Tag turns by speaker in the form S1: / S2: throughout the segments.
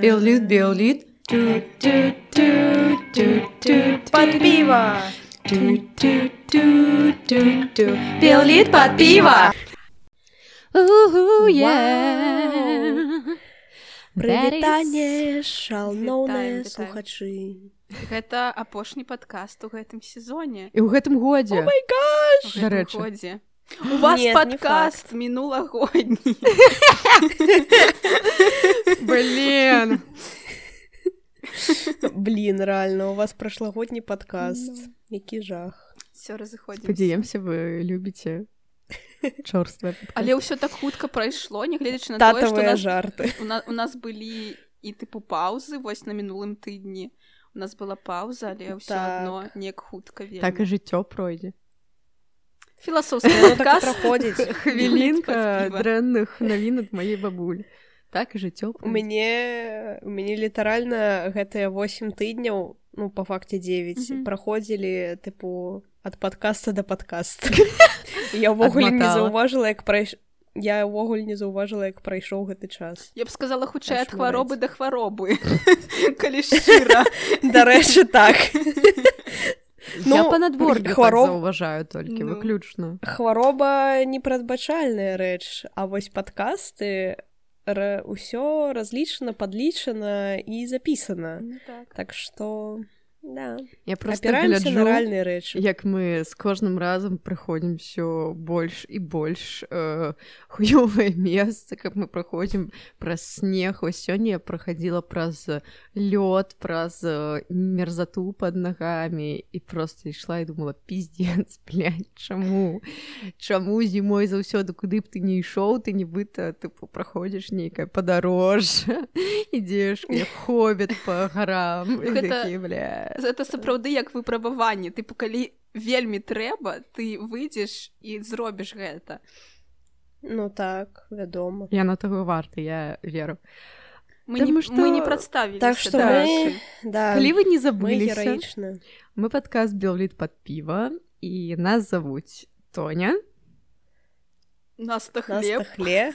S1: Беллит, беллит.
S2: Под пиво!
S1: Беллит под пиво.
S3: Уху,
S2: Вау.
S3: yeah.
S2: Прывітанне
S4: Вітаем,
S2: шалноўныя
S4: вітаем.
S2: слухачы
S4: Гэта апошні падкаст у гэтым сезоне
S1: І ў гэтым годзе. Дарэчы.
S4: годзе. У вас
S2: Нет, не
S4: падкаст мінулагодні
S1: Блин.
S2: Блін рэальна у вас прашлагодні падкаст які жах
S4: все разыходзім
S1: Спадзяемся, вы любіце чорства.
S4: але ўсё так хутка прайшло нягледзячы на тое што
S2: жарты
S4: у, нас, у нас былі і тыпу паўзы вось на мінулым тыдні у нас была паўза але ўсё
S2: Так.
S4: адно неяк хутка вельмі.
S1: Так і жыццё пройдзе.
S4: філасофскі
S2: Ну, так праходзіць
S1: Хвілінка дрэнных навін ад маёй бабулі. Так і жыццё
S2: у мяне у мяне літаральна гэтыя 8 тыдняў ну по факце 9
S4: Мгм.
S2: праходзілі тыпу ад падкаста да падкаста я ўвогуле не заўважыла як прайш я ўвогуле не заўважыла як прайшоў гэты час
S4: я б сказала хутчэй ад хваробы да хваробы калі шчыра
S2: дарэчы так
S1: Я
S2: Ну,
S1: па надвор'ю
S2: хвароб-
S1: заўважаю толькі
S4: Ну.
S1: выключна.
S2: хвароба непрадбачальная рэч а вось падкасты ра- усё разлічана падлічана і запісана
S4: Ну, так.
S2: так что да.
S1: Я просто
S2: апіраемся на
S1: гляджу,
S2: рэальныя рэчы
S1: як мы з кожным разам прыходзім все больш і больш э, хуёвае месца каб мы праходзім праз снег. Вось сёння я прахадзіла праз лёд праз мерзату под нагамі і просто ішла і думала пиздец блядь, чаму чаму зімой заўсёды куды б ты не ішоў ты нібыта тыпу праходзіш нейкае падарожжа ідзеш як хоббит по гарам і
S4: Гэта-
S1: такі, бля
S4: гэта сапраўды як выпрабаванне тыпу калі вельмі трэба ты выйдзеш і зробіш гэта
S2: ну так вядома
S1: Я на таго варта я веру.
S4: Мы,
S1: Таму
S4: не,
S1: што-
S4: мы не прадставілі
S2: так что мы да
S1: калі вы не
S2: мы
S1: забыліся
S2: гераічна
S1: мы падказ белліт под піва і нас завуць Тоня.
S4: Нас то
S2: нас
S4: хлеб.
S2: хле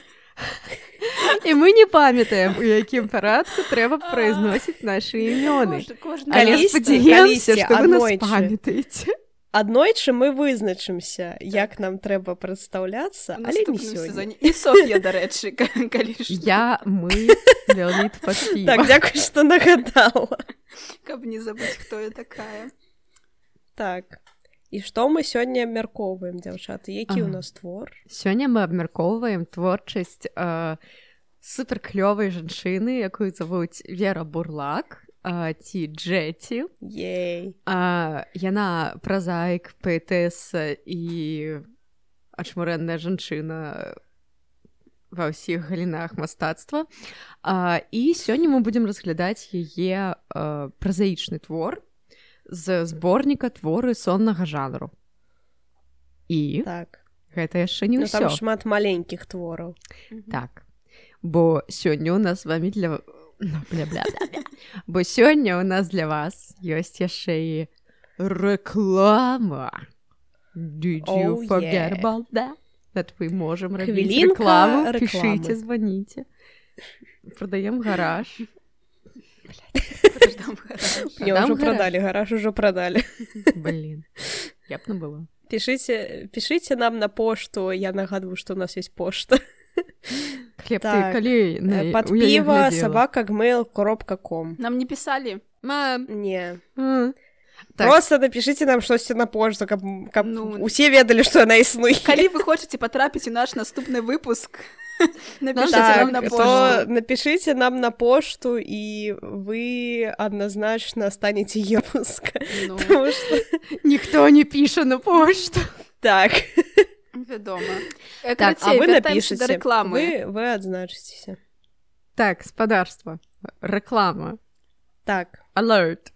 S1: і мы не памятаем у якім парадку трэба прайзносіць нашы імёны. Спадзяемся што вы нас памятаеце.
S2: Аднойчы мы вызначымся як нам трэба прадстаўляцца але не
S4: сезоне. і Соф'я дарэчы ка- калі
S1: я мы под
S2: так дзякуй што нагадала.
S4: Каб не забыць хто я такая.
S2: Так і што мы сёння абмяркоўваем дзяўчаты які
S1: Ага.
S2: нас твор
S1: Сёння мы абмяркоўваем творчасць э, суперклёвай жанчыны якую завуць вера бурлак э, ці джеці
S2: ей.
S1: А, яна празаік паэтэса і ачмурэнная жанчына ва ўсіх галінах мастацтва а, і сёння мы будзем разглядаць яе а, празаічны твор з зборніка творы соннага жанру. І
S2: так.
S1: гэта яшчэ не
S2: ну, там
S1: ўсё.
S2: шмат маленькіх твораў.
S1: Так. Бо сёння у нас з вами для ну, бля, бля, бля, бля. бо сёння у нас для вас ёсць яшчэ і рэклама. Did you
S2: Oh,
S1: forget
S2: yeah.
S1: about that? вы можем рабіць
S2: рэкламы.
S1: пішыце званіце продаем гараж
S4: Праждам гараж.
S2: не
S1: Прадам
S2: ўжо
S1: гараж.
S2: ужо прадалі
S1: блин я б не было
S2: пішыце пішыце нам на пошту я нагадваю што у нас есть пошта.
S1: Хлеб
S2: Так,
S1: калі на, у яе
S2: піва сабака гмейл коробка ком.
S4: Нам не пісалі
S1: мам.
S2: Не.
S1: М.
S2: так. Просто напішыце нам штосьці на пошту каб, каб
S4: Ну,
S2: усе ведалі што яна існуе
S4: калі вы хочаце патрапіць у наш наступны выпуск? Напішыце
S2: так,
S4: нам на
S2: то
S4: пошту
S2: напішыце нам на пошту і вы адназначна станеце епуска
S4: ну,
S1: ніхто не піша на пошту
S2: так.
S4: Вядома
S1: Так,
S2: а
S4: карацей,
S2: вы напішыце
S4: рэкламы
S2: вы, вы адзначыцеся
S1: так спадарства рэклама
S2: так.
S1: Alert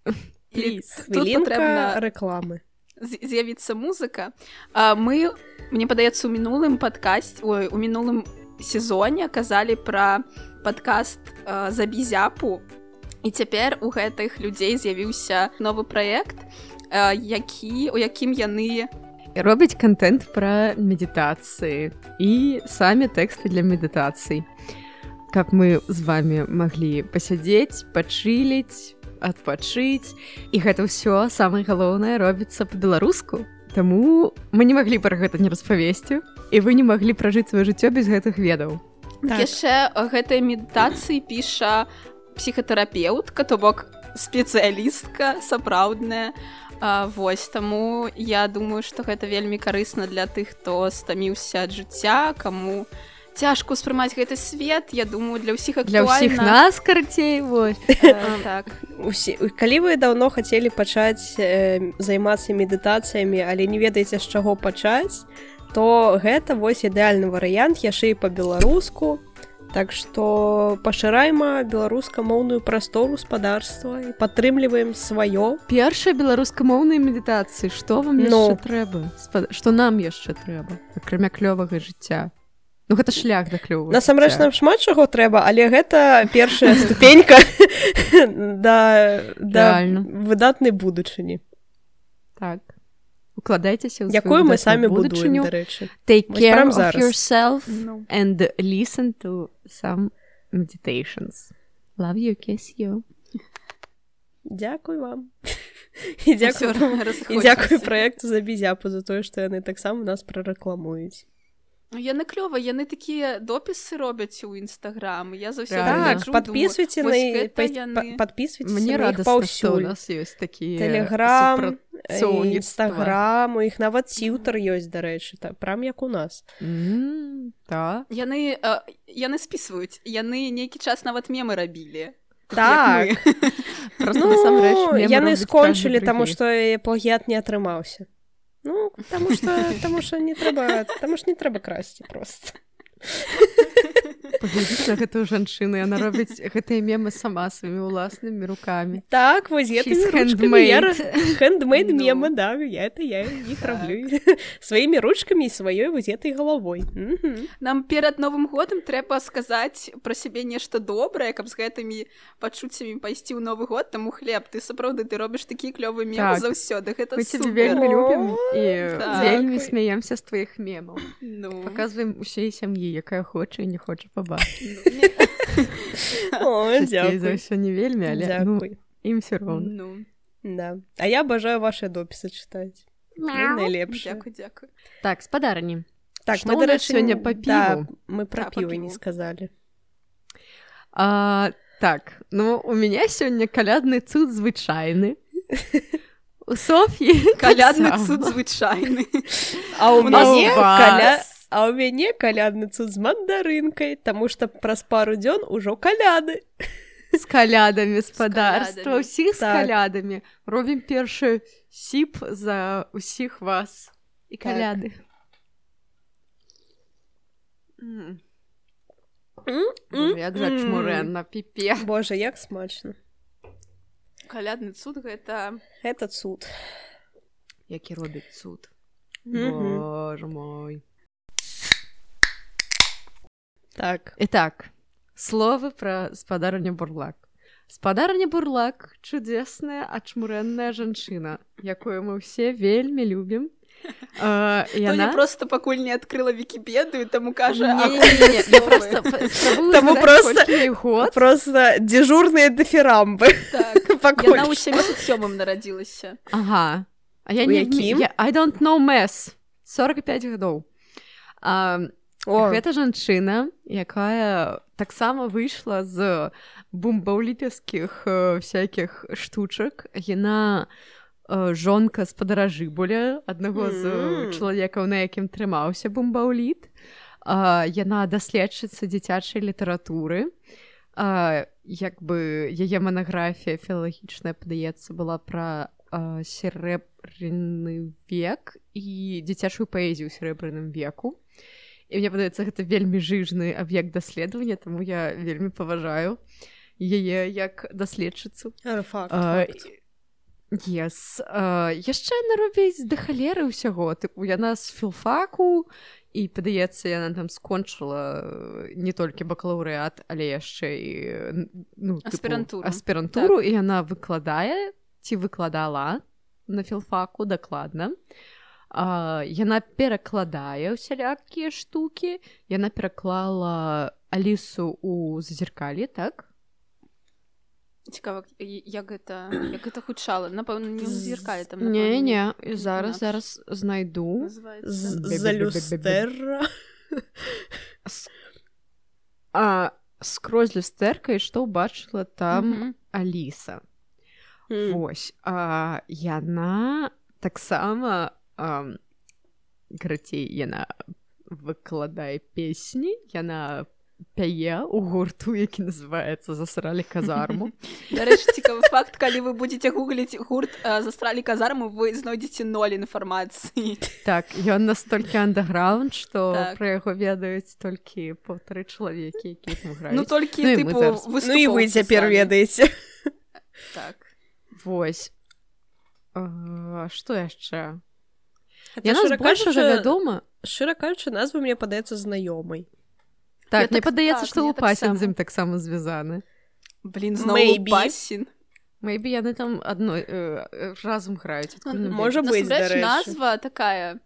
S1: Please.
S4: тут патрэбна
S2: рэкламы
S4: з'явіцца музыка. А мы мне падаецца у мінулым падкаст ой у мінулым сезоне казалі пра падкаст а, забі зяпу і цяпер у гэтых людзей з'явіўся новы праект а, які у якім яны
S1: робіць контент пра медытацыі і самі тэксты для медытацый каб мы з вами маглі пасядзець пачыліць адпачыць і гэта ўсё самае галоўнае робіцца па-беларуску. Таму мы не маглі пра гэта не распавесці і вы не маглі пражыць сваё жыццё без гэтых ведаў.
S2: Так.
S4: яшчэ гэтай медытацыі піша псіхатэрапеўтка то бок спецыялістка сапраўдная. А, вось таму я думаю што гэта вельмі карысна для тых хто стаміўся ад жыцця каму цяжко ўспрымаць гэты свет я думаю для ўсіх
S1: для ўсіх нас карцей вось
S4: Э, так
S2: Усе, калі вы даўно хацелі пачаць э, займацца медытацыямі, але не ведаеце з чаго пачаць, то гэта вось ідэальны варыянт яшчэ і па-беларуску. Так што пашырайма беларускамоўную прастору спадарства і падтрымліваем сваё.
S1: першая беларускамоўныя медытацыі што вам
S2: Ну.
S1: яшчэ трэба што нам яшчэ трэба акрамя клёвага жыцця Ну гэта шлях да клёву
S2: Насамрэч нам шмат чаго трэба, але гэта першая ступенька да, да выдатнай будучыні.
S1: так укладайцеся ў сваю
S2: Якую мы самі
S1: будучыню.
S2: дарэчы.
S1: take
S2: Вось
S1: care
S2: прям
S1: of
S2: зараз.
S1: yourself
S4: ну.
S1: and listen to some meditations love you kiss you
S2: Дзякуй вам. І дзякуй
S4: расходзімся.
S2: праекту за бізяпу за тое, што яны таксама нас прарэкламуюць.
S4: Ну, яны клёва яны такія допісы робяць у нстаграм я заўсёды
S1: Реально.
S2: Так, падпісвайце на
S4: яны-
S2: падпісвайцеся
S1: мне ў
S2: паўсюль.
S1: нас ёсць такія супрацоўніцтва.
S2: інстаграм, у іх нават ціўтар ёсць, дарэчы, так, прям як у нас.
S1: М, так
S4: яны э, яны спісваюць яны нейкі час нават мемы рабілі
S2: Так. Ну,
S1: насамрэч
S2: яны скончылі, таму што плагіят не атрымаўся. Ну, таму што, таму што не трэба, таму ж не трэба красці просто.
S1: Паглядзіць на гэтую жанчыну яна робіць гэтыя мемы сама сваімі ўласнымі рукамі
S2: Так, вось
S4: Ну.
S2: мемы, да, я это я іх
S4: Так.
S2: раблю сваімі ручкамі і сваёй гэтай галавой.
S4: Нам перад новым годам трэба сказаць пра сябе нешта добрае каб з гэтымі пачуццямі пайсці ў новы год таму хлеб ты сапраўды ты робіш такі клёвы мем
S1: Так.
S4: заўсёды гэта
S1: вельмі любім і
S4: Так.
S1: вельмі смяемся з тваіх мемаў
S4: ну,
S1: паказваем усей сям'і якая хоча і не хоча пабачыць
S4: ну,
S2: дзякуй.
S1: ўсё не вельмі але ну, ім все роўна
S4: ну
S2: Да. А я абажаю ваши допісы чытаць. Вы найлепшыя.
S4: дзякуй дзякуй
S1: так спадарні
S2: Так,
S1: Што
S2: мы,
S1: ў
S2: да
S1: нас
S2: рэчы,
S1: сёння па
S2: да,
S1: піву?
S2: мы пра
S4: А, па
S2: піва не сказалі.
S1: А, так ну у меня сёння калядны цуд звычайны у Соф'і
S4: калядны цуд звычайны
S2: А ў
S4: У нас
S2: мяне каля... А ў мяне калядны цуд з мандарынкай, таму што праз пару дзён ужо каляды.
S1: з калядамі спадарства ўсіх з
S2: Так.
S1: калядамі робім першы сіп за ўсіх вас і
S2: Так.
S1: каляды М, Боже, як жа чмурэнна піпе
S2: Боже, як смачна.
S4: калядны цуд гэта
S2: Гэта цуд.
S1: які робіць цуд
S2: Мгм.
S1: Боже мой
S2: Так.
S1: Итак, словы пра спадарня бурлак. Спадарня бурлак чудесная ачмурэнная жанчына, якую мы ўсе вельмі любім. А, яна...
S4: просто пакуль не адкрыла вікіпедыю таму кажа а
S1: просто
S2: Таму просто-
S1: год.
S2: Просто дежурныя дефірамбы.
S4: так
S2: Пакуль.
S4: яна ў 77 нарадзілася
S1: Ага. А я не...
S2: якім?
S1: Я... I don't know mess. 45 гадоў.
S2: О,
S1: Гэта жанчына, якая таксама выйшла з бумбаўліпескіх э, всякіх штучак. Яна э, жонка з падаражы более аднаго з
S2: Мм.
S1: чалавекаў, на якім трымаўся бумбаўліт. Яна даследчыца дзіцячай літаратуры. Як бы яе манаграфія філалагічная падаецца была пра а, серэбрыны век і дзіцячую паэзію ў серэбрыным веку і мне падаецца гэта вельмі жыжны аб'ект даследавання таму я вельмі паважаю яе як даследчыцу yes. яшчэ наробіць да халеры ўсяго. Тыпу яна з філфаку і падаецца яна там скончыла э, не толькі бакалаўрэат але яшчэ і ну,
S4: Аспірантуру.
S1: аспірантуру і яна выкладае ці выкладала на філфаку дакладна. А, яна перакладае усялякія штукі яна пераклала алісу у зазеркалі так
S4: цікава і- як гэта як гэта гучала напэўна не зеркалі там
S1: не не і зараз зараз знайду
S4: называецца.
S2: З-
S1: Бе-бе-бе-бе-бе-бе.
S2: За люстэрра.
S1: а скрозь люстэркай што ўбачыла там
S4: Мгм.
S1: аліса
S2: М.
S1: Вось а, яна таксама ам, карацей яна выкладае песні яна пяе у гурту які называецца засралі казарму
S4: Дарэчы цікавы факт калі вы будете гугліць гурт а, застралі казарму вы знойдзеце ноль інфармацыі.
S1: Так ён настолькі андаграунд што
S4: Так.
S1: пра яго ведаюць толькі паўтары чалавекі якія там граюць.
S4: Ну толькі
S1: Ну
S4: тыпу
S1: зараз-
S2: Ну і вы цяпер ведаеце.
S4: так.
S1: Вось. А, што яшчэ яна збольшага
S2: кажучы,
S1: вядома
S2: Шчыра кажучы, назва мне падаецца знаёмай.
S1: так мне
S4: так-
S1: падаецца
S4: так,
S1: што
S4: мне
S1: лупасін з ім таксама звязаны
S4: блин зноў
S2: Maybe.
S4: басін
S1: Мэйбі яны там адной э, разам граюць
S2: Можа быць,
S4: назва такая.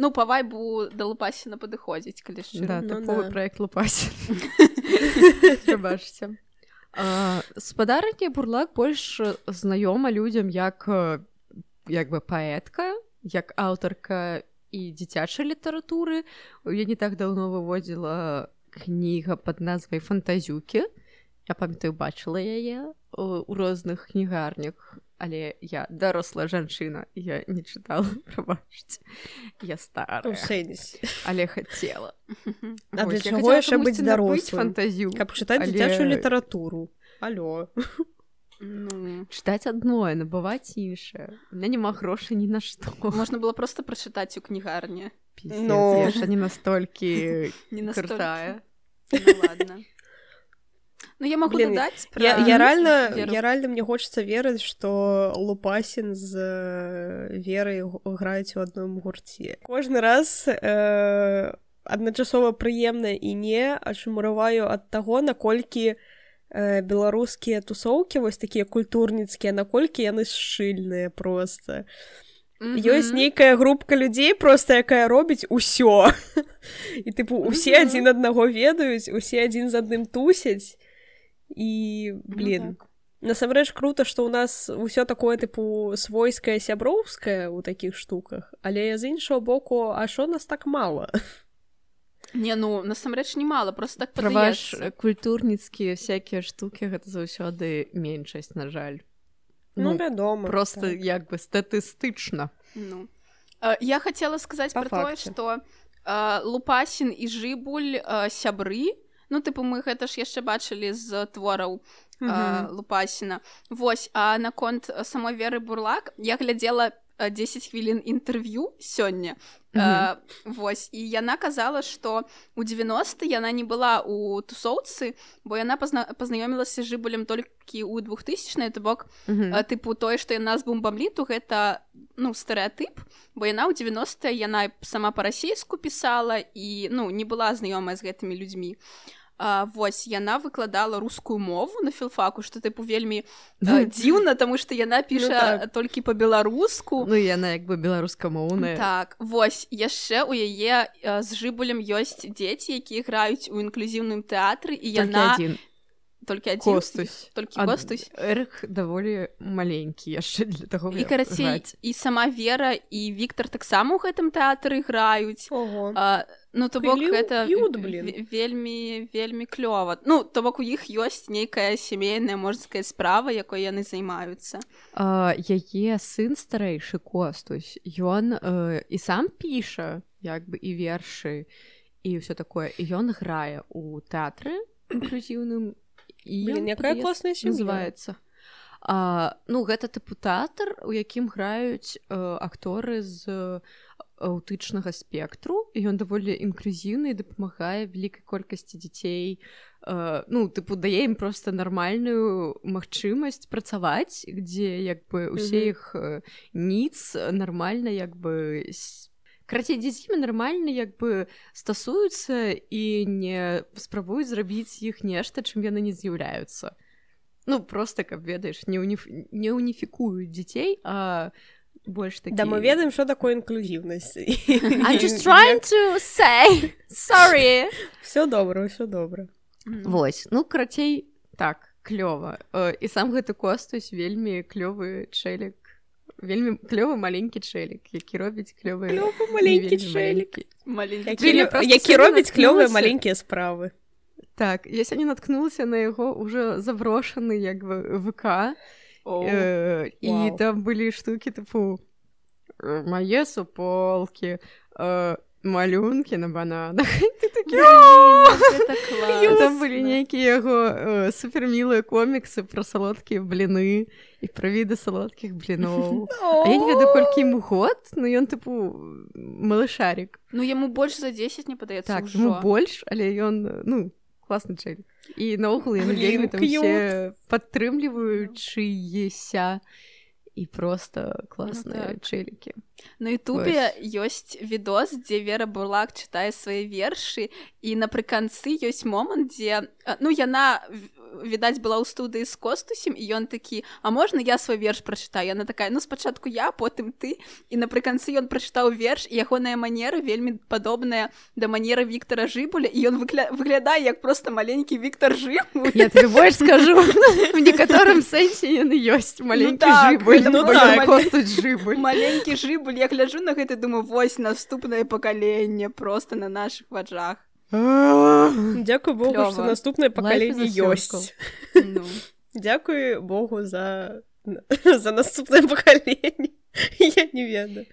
S4: Ну па вайбу да лупасіна падыходзіць калі
S1: да,
S4: шчыра
S2: Ну да.
S1: проект лупасін бачыце спадарні бурлак больш знаёма людзям як э, як бы паэтка як аўтарка і дзіцячай літаратуры я не так даўно выводзіла кніга под назвай фантазюкі я памятаю бачыла яе у у розных кнігарнях але я дарослая жанчына я не чытала прабачце я
S2: сэнсе.
S1: але хацела
S2: А для чаго яшчэ быць дарослым?
S1: фантазію
S2: Каб чытаць
S1: Але-
S2: дзіцячую літаратуру. Алё.
S4: ну,
S1: чытаць адное набываць іншае у меня няма грошай ні на што
S4: можна было просто прачытаць у кнігарні
S2: Ну.
S1: ж не настолькі
S4: не настолькі.
S1: крутая
S4: Ну, ладно. Ну я могу
S2: Блин,
S4: дадаць пра...
S2: Я, я реально,
S4: Веру.
S2: я реально мне хочется верыць, што Лупасін з э, верай граюць у адным гурце. Кожны раз э, адначасова прыемна і не ачумураваю ад таго, наколькі э, беларускія тусоўкі вось такія культурніцкія, наколькі яны шчыльныя просто.
S4: Мгм.
S2: Ёсць нейкая групка людзей просто якая робіць усё і тыпу усе
S4: Мгм.
S2: адзін аднаго ведаюць усе адзін з адным тусяць і
S4: Ну,
S2: блин
S4: так.
S2: насамрэч круто што ў нас усё такое тыпу свойскае сяброўскае ў такіх штуках але з іншого боку а що нас так мало
S4: Не ну насамрэч немало просто так
S1: пра ваш культурніцкія всякія штукі гэта заўсёды меншасць на жаль
S2: ну,
S1: ну,
S2: вядома
S1: просто
S2: так.
S1: як бы статыстычна
S4: Ну. Э, Я хотела сказаць
S2: Па
S4: про тое,
S2: факце.
S4: што э, Лупасін і Жыбуль э, сябры. Ну, тыпу мы гэта ж яшчэ бачылі з твораў э,
S2: Мгм.
S4: Лупасіна. Вось, а наконт самой веры Бурлак я глядзела э, 10 хвілін інтэрв'ю сёння. Э, вось. І яна казала, што у 90 яна не была у тусоўцы, бо яна пазна пазнаёмілася жыбулем толькі ў 2000 то бок
S1: Мгм.
S4: А, тыпу тое што яна з бомбамліту гэта ну стэеатып бо яна ў 90 яна сама па-расейску пісала і ну не была знаёмая з гэтымі людзьмі а, вось яна выкладала рускую мову на філфаку што тыпу вельмі а, дзіўна таму што яна піша
S2: так.
S4: толькі па-беларуску.
S1: Ну яна як бы беларускамоўная.
S4: Так вось яшчэ у яе з жыбулем ёсць дзеці якія граюць у інклюзіўным тэатры і яна
S1: адзін.
S4: Толькі адзін?
S1: Костусь.
S4: Толькі
S1: Ад-
S4: костусь?
S1: Эрык даволі маленькі яшчэ для таго
S4: і карацей і сама вера і Віктор таксама ў гэтым тэатры граюць.
S2: Ого.
S4: а, ну то бок гэта
S2: п'ют,
S4: в- вельмі вельмі клёва ну то бок у іх ёсць нейкая сямейная можская справа якой яны займаюцца
S1: А, яе сын старэйшы костусь ён э, і сам піша як бы і вершы і ўсё такое. Ён грае у тэатры інклюзіўным і
S2: Блин, якая класная сям'я.
S1: А, ну гэта тыпу тэатр у якім граюць э, акторы з аўтычнага спектру і ён даволі інклюзіўны і дапамагае вялікай колькасці дзяцей. Э, ну тыпу дае ім просто нармальную магчымасць працаваць дзе як бы усе іх э, ніц нармальна як бы с- карацей дзе з імі нармальна як бы стасуюцца і не спрабуюць зрабіць іх нешта чым яны не з'яўляюцца ну просто каб ведаеш не уніф... не уніфікуюць дзяцей а больш такі
S2: Да мы ведаем что такое інклюзіўнасць
S3: I'm just trying to say sorry.
S2: все добра все добра
S1: Вось ну карацей так клёва Э, і сам гэты костусь вельмі клёвы чэлік вельмі клёвы маленькі чэлік які робіць клёвы
S2: Клёвы маленькі
S4: маленькі
S2: які, робіць клёвыя маленькія справы
S1: так я сёння наткнулася на яго уже заброшаны як бы ВК
S4: Оу.
S1: Э, і
S2: Вау.
S1: там былі штукі тыпу э, мае суполкі э, малюнкі на бананах
S4: гэта клас.
S1: там былі нейкія яго э, супермілыя коміксы пра салодкія бліны і пра віды салодкіх бліноў А я не ведаю колькі ему год но ён тыпу малышарик
S4: Ну яму больш за 10 не падаецца
S1: так
S4: ўжо.
S1: больш але ён ну класны чэль і наогул яны вельмі там падтрымліваючыеся і просто класныя
S4: так.
S1: чэлікі
S4: На Ютубе ёсць відос, дзе Вера Бурлак чытае свае вершы і напрыканцы ёсць момант, дзе а, ну яна відаць была ў студыі з костусем і ён такі А можна я свой верш прачытаю яна такая ну спачатку я потым ты і напрыканцы ён прачытаў верш ягоная манера вельмі падобная да манеры Віктора жыбуля і ён выкля... выглядае як просто маленькі Віктор
S1: тебе больш скажу в некаторым сэнсе яны ёсць маленькі
S4: так,
S1: жыбуль
S4: ну так.
S1: костуць жыбуль
S4: жыбуль я гляджу на гэта думаю вось наступнае пакаленне просто на наших вачах
S2: Дзякуй Богу
S4: Клёва.
S2: что наступнае пакаленне ёсць
S4: ну.
S2: Дзякуй Богу за за наступнае пакаленне я не ведаю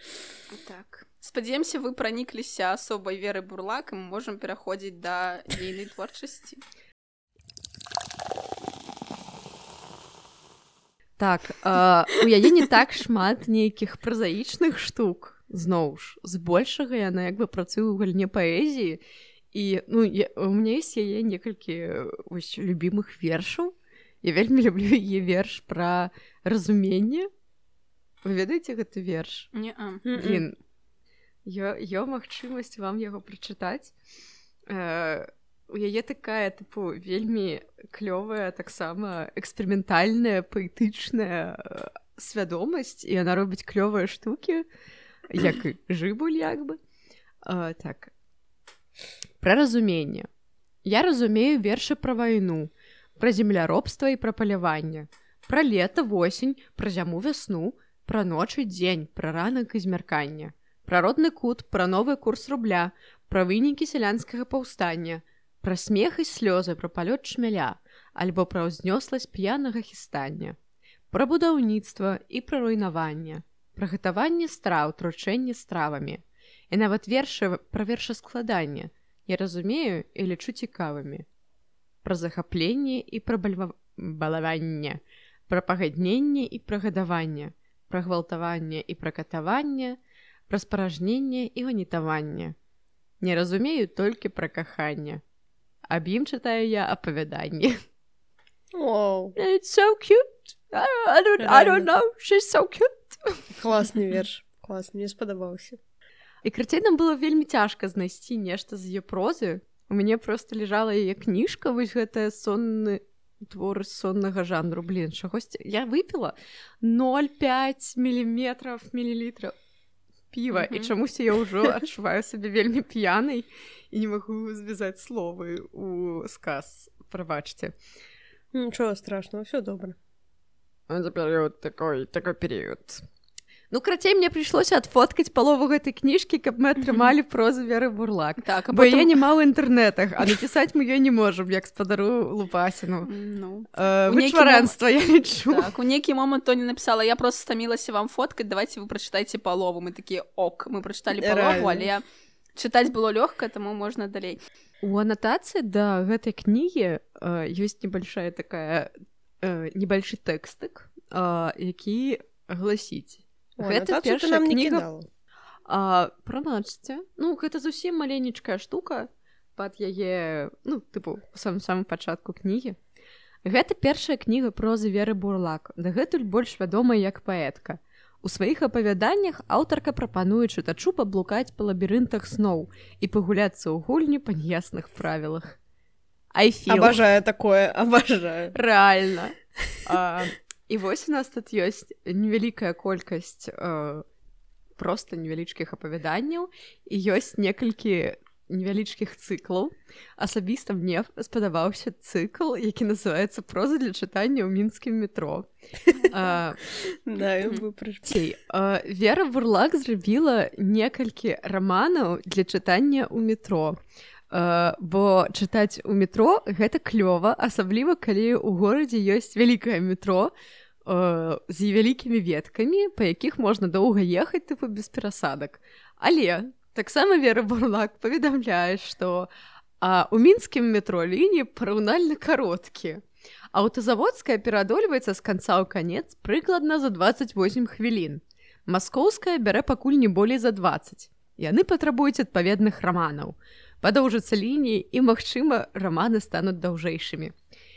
S4: Так. Спадзяемся, вы пранікліся асобай веры бурлак і мы можам пераходзіць да ейнай творчасці.
S1: Так у яе не так шмат нейкіх празаічных штук зноў ж збольшага яна як бы працуе ў гульне паэзіі. І ну я, у меня есть яе некалькі вось любімых вершаў. Я вельмі люблю яе верш пра разуменне. Вы ведаеце гэты верш?
S4: Не,
S1: ё, ё магчымасць вам яго прачытаць. Э, у яе такая тыпу вельмі клёвая таксама эксперыментальная паэтычная э, свядомасць і яна робіць клёвыя штукі як і жыбуль як бы. Э, так. Пра разуменне. Я разумею вершы пра вайну пра земляробства і пра паляванне пра лета восень пра зяму вясну пра ноч і дзень пра ранак і змяркання пра родны кут пра новы курс рубля пра вынікі сялянскага паўстання пра смех і слёзы пра палёт шмяля альбо пра ўзнёсласць п'янага хістання пра будаўніцтва і пра руйнаванне пра гатаванне страў тручэнне стравамі. І нават вершы пра вершаскладанне я разумею і лічу цікавымі. Пра захапленне і пра бальва... балаванне пра пагадненне і пра гадаванне пра гвалтаванне і пра катаванне пра спаражненне і ванітаванне. Не разумею толькі пра каханне аб ім чытаю я It's so cute. I, I don't, I don't know. She's so cute.
S2: класны верш клас мне спадабаўся
S1: І крыцей нам было вельмі цяжка знайсці нешта з яе прозы. У мяне просто лежала яе кніжка, вось гэтая сонны творы соннага жанру. Блин чагосьці я выпіла 0,5 міліметров мілілітраў піва і
S4: Мгм.
S1: чамусь я ўжо адчуваю сабе вельмі п'янай і не магу звязаць словы у сказ прабачце
S2: нічого страшного все добра
S1: за перыяд такой такой перыяд ну крацей мне прыйшлося адфоткаць палову гэтай кніжкі каб мы атрымалі прозу веры бурлак.
S4: Так,
S1: бо я
S4: потым...
S1: не маў інтэрнетах а напісаць мы ёй не можам як спадару лупасіну
S4: Ну,
S1: э, вычварэнства я лічу
S4: так, у нейкі момант Тоня напісала, я просто стамілася вам фоткаць, давайте вы прачытайце палову. Мы такія ок, мы прачыталі палову, але чытаць было лёгка, таму можна далей.
S1: у анатацыі да гэтай кнігі э, ёсць небольшая такая э, небольшы тэкстык э, які гласіць Гэта першая
S2: нам
S1: кніга А, прабачце ну гэта зусім маленечкая штука пад яе ну тыпу у самым пачатку кнігі гэта першая кніга прозы веры бурлак дагэтуль больш вядомая як паэтка. У сваіх апавяданнях аўтарка прапануе чытачу паблукаць па лабірынтах сноў і пагуляцца ў гульні па нясных правілах. Айфі
S2: абажаю такое абажаю
S1: рэальна а, і вось у нас тут ёсць невялікая колькасць э, проста невялічкіх апавяданняў і ёсць некалькі невялічкіх цыклаў асабіста мне спадабаўся цыкл які называется проза для чытання ў мінскім метро А, а, Вера Бурлак зрабіла некалькі раманаў для чытання ў метро. А, бо чытаць у метро гэта клёва, асабліва калі ў горадзе ёсць вялікае метро а, з вялікімі веткамі, па якіх можна доўга ехаць тыпу без перасадак. Але таксама Вера Бурлак паведамляе, што а, у мінскім метро лініі параўнальна кароткія. Аўтазаводская пераадольваецца з канца ў канец прыкладна за 28 хвілін. Маскоўская бярэ пакуль не болей за 20. Яны патрабуюць адпаведных раманаў. Падоўжацца лініі і, магчыма, раманы стануць даўжэйшымі.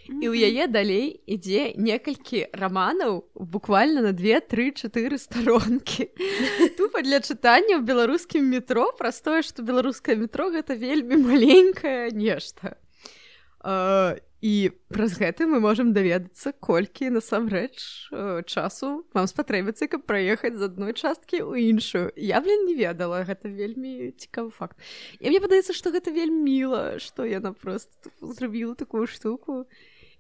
S1: І ў яе далей ідзе некалькі раманаў буквально на 2-3-4 старонкі. Тупа для чытання ў беларускім метро праз тое, што беларускае метро гэта вельмі маленькае нешта. І праз гэта мы можам даведацца колькі насамрэч э, часу вам спатрэбіцца каб праехаць з адной часткі ў іншую. Я блин не ведала гэта вельмі цікавы факт. І мне падаецца што гэта вельмі міла што яна просто зрабіла такую штуку.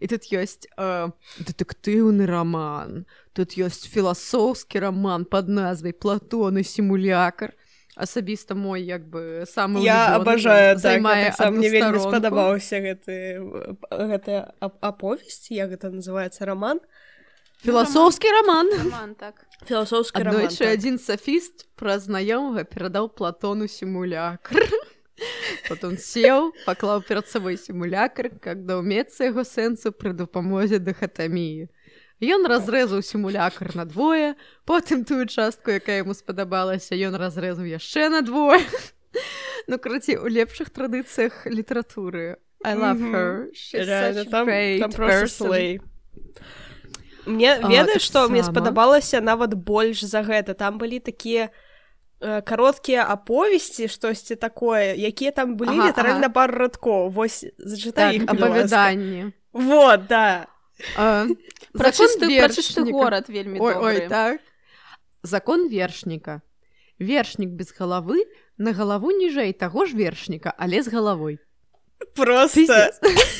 S1: І тут ёсць э, дэтэктыўны роман тут ёсць філасофскі роман под назвай платон і сімулякар асабіста мой як бы самы
S2: Я абажаю так,
S1: адну
S2: мне вельмі спадабаўся гэты гэта аповесць як гэта называется роман
S1: філасофскі роман
S4: Роман, так.
S2: філасофскі роман
S1: Аднойчы
S2: так.
S1: адзін сафіст пра знаёмага перадаў платону сімулякр. Потом сеў, паклаў перад сабой сімулякр, как даўмецца яго сэнсу пры дапамозе дыхатаміі. Ён разрэзаў сімулякр на двое, потым тую частку, якая яму спадабалася, ён разрэзаў яшчэ на двое. Ну, караці, у лепшых традыцыях літаратуры. I love her.
S2: Реально, там, там просто слей. Мне ведаеш што мне
S1: таксама.
S2: спадабалася нават больш за гэта там былі такія э, кароткія аповесці штосьці такое якія там былі
S1: Ага,
S2: літаральна
S1: ага.
S2: пару радкоў вось зачытай
S1: Так,
S2: іх
S1: апавяданні.
S2: вот да
S1: А,
S4: Про
S1: закон
S4: чысты, про чысты горад вельмі
S1: Ой,
S4: добры.
S1: ой, так. Закон вершніка. Вершнік без галавы на галаву ніжэй таго ж вершніка, але з галавой.
S2: просто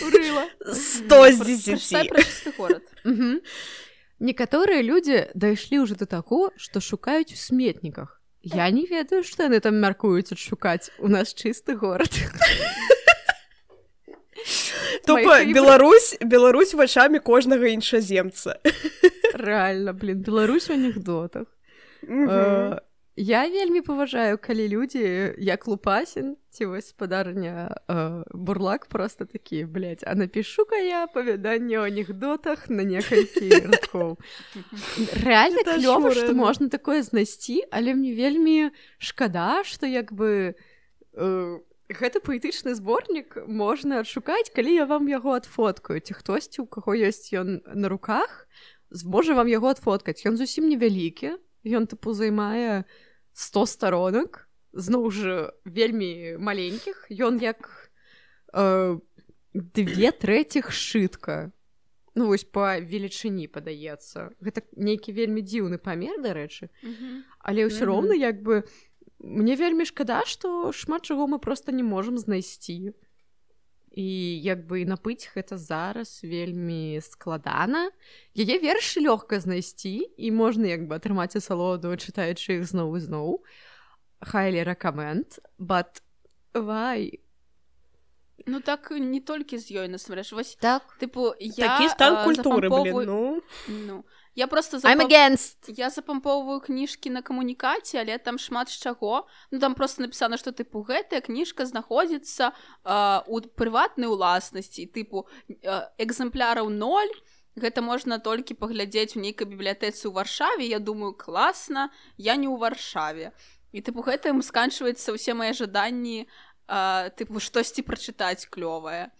S1: Урыла.
S2: 100 з
S4: Прачытай
S2: 10
S4: про чысты горад.
S1: Мгм. Некаторыя людзі дайшлі ўжо да таго, што шукаюць у сметніках. Я не ведаю, што яны там мяркуюць адшукаць у нас чысты горад.
S2: Тупо Беларусь Беларусь вачамі кожнага іншаземца
S1: Рэальна, блин, Беларусь у анекдотах. Э, Я вельмі паважаю, калі людзі як лупасін ці вось спадарня э, бурлак просто такі блядь, а напішу-ка я апавяданне ў анекдотах на некалькі радкоў. Рэальна
S2: Это
S1: клёва, што можна такое знайсці, але мне вельмі шкада, што як бы э, гэты паэтычны зборнік можна адшукаць, калі я вам яго адфоткаю ці хтосьці, у каго ёсць ён на руках, зможа вам яго адфоткаць. Ён зусім невялікі, ён тыпу займае 100 старонак зноў жа вельмі маленькіх. Ён як э, две трэціх шытка. Ну вось па велічыні падаецца. Гэта нейкі вельмі дзіўны памер дарэчы. Але ўсё роўна як бы мне вельмі шкада што шмат чаго мы просто не можам знайсці. І як бы напыць гэта зараз вельмі складана. Яе вершы лёгка знайсці і можна як бы атрымаць асалоду чытаючы іх зноў і зноў. Хайлі ракамент бат вай
S4: Ну так не толькі з ёй насамрэч вось
S1: так.
S4: тыпу я
S2: такі стан
S4: а,
S2: культуры блин,
S4: запампоўваю-
S2: ну.
S4: Ну я просто
S1: I'm
S4: запам-
S1: against.
S4: я запампоўваю кніжкі на камунікаце але там шмат з чаго ну там просто напісана што тыпу гэтая кніжка знаходзіцца а, у прыватнай уласнасці тыпу а, экземпляраў 0 гэта можна толькі паглядзець у нейкай бібліятэцы ў варшаве. Я думаю класна я не ў варшаве. І тыпу гэтым сканчваецца ўсе мае жаданні а, тыпу штосьці прачытаць клёвае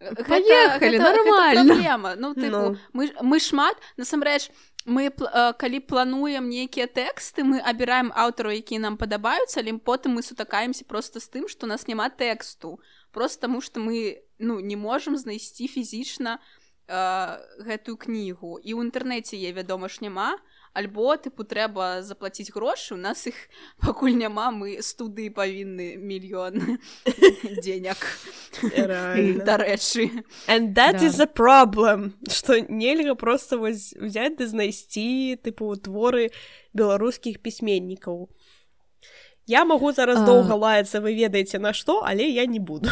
S1: Паехалі, нармальна.
S4: праблема. ну тыпу
S2: Ну.
S4: мы, мы шмат насамрэч мы калі плануем нейкія тэксты мы абіраем аўтару які нам падабаюцца але потым мы сутакаемся просто з тым што у нас няма тэксту просто таму што мы ну не можам знайсці фізічна э, гэтую кнігу і ў інтэрнэце е вядома ж няма альбо тыпу трэба заплаціць грошы у нас іх пакуль няма мы студыі павінны мільён
S2: Реально.
S4: дарэчы
S2: And that
S1: Да.
S2: is a problem, што нельга просто вось взять ды знайсці тыпу творы беларускіх пісьменнікаў. Я магу зараз
S1: А.
S2: доўга лаяцца, вы ведаеце на што, але я не буду.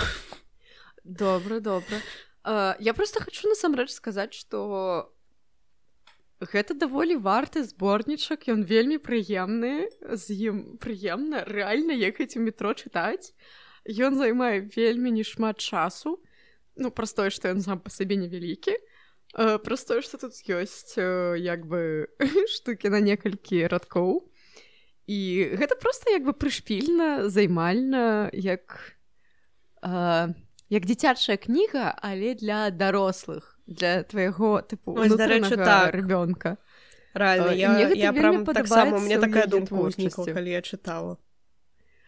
S1: Добра, добра. А, Я просто хочу насамрэч сказаць, што гэта даволі варты зборнічак, ён вельмі прыемны, з ім прыемна рэальна ехаць у метро чытаць. Ён займае вельмі нешмат часу. Ну праз тое, што ён сам па сабе невялікі. А, Праз тое, што тут ёсць э, як бы штукі на некалькі радкоў. І гэта проста як бы прышпільна, займальна, як а, як дзіцячая кніга, але для дарослых, для твайго тыпу
S2: Вось, дарэчы, так.
S1: ребёнка.
S2: Рэальна,
S1: і
S2: я,
S1: мне гэта
S2: я прям таксама,
S1: ў
S2: такая думка ўзнікла, калі я чытала.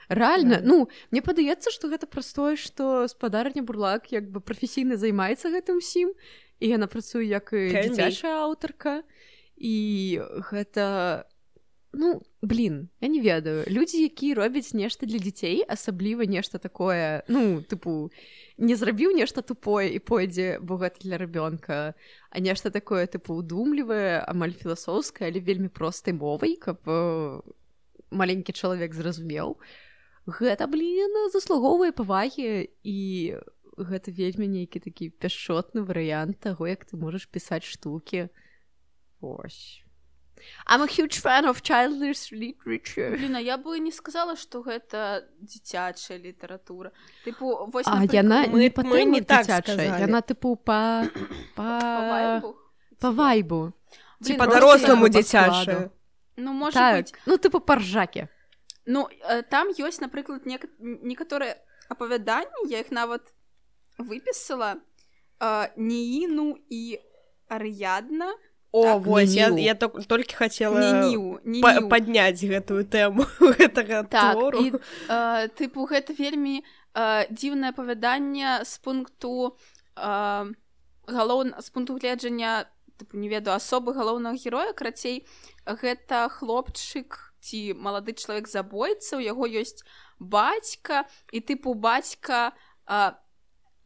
S1: Рэальна,
S2: Да.
S1: ну мне падаецца, што гэта праз тое, што спадарня бурлак як бы прафесійна займаецца гэтым усім і яна працуе як дзіцячая аўтарка і гэта ну блин я не ведаю. Людзі якія робяць нешта для дзяцей асабліва нешта такое ну тыпу не зрабіў нешта тупое і пойдзе бо гэта для рабёнка а нешта такое тыпу удумлівае амаль філасофскае але вельмі простай мовай каб э, маленькі чалавек зразумеў. Гэта блин заслугоўвае павагі і гэта вельмі нейкі такі пяшчотны варыянт таго як ты можаш пісаць штукі. Ось I'm a huge fan of childish literature.
S4: Блін, а я бы не сказала што гэта дзіцячая літаратура тыпу вось
S1: А
S4: напрыклад,
S1: яна
S2: мы-
S1: не па
S2: мы не так
S1: дзіцячая,
S2: сказалі.
S1: яна тыпу па
S4: па
S1: па
S4: вайбу?
S1: па вайбу
S4: Блін,
S2: Ці па
S1: я-
S2: дзіцячае.
S4: ну можа
S1: так
S4: быць
S1: ну тыпу па ржаке
S4: Ну э, там ёсць напрыклад нек... некаторыя апавяданні я іх нават выпісала э, неіну і арыядна
S2: О,
S4: Так,
S2: вось, я, я то- толькі хацела
S4: Нініу,
S2: па-
S4: Нініу.
S2: падняць гэтую тэму гэтага
S4: так
S2: твору.
S4: і э, тыпу гэта вельмі э, дзіўнае апавяданне з пункту э, галоў з пункту гледжання тыпу не ведаю асобы галоўнага героя крацей гэта хлопчык ці малады чалавек забойца у яго ёсць бацька і тыпу бацька э,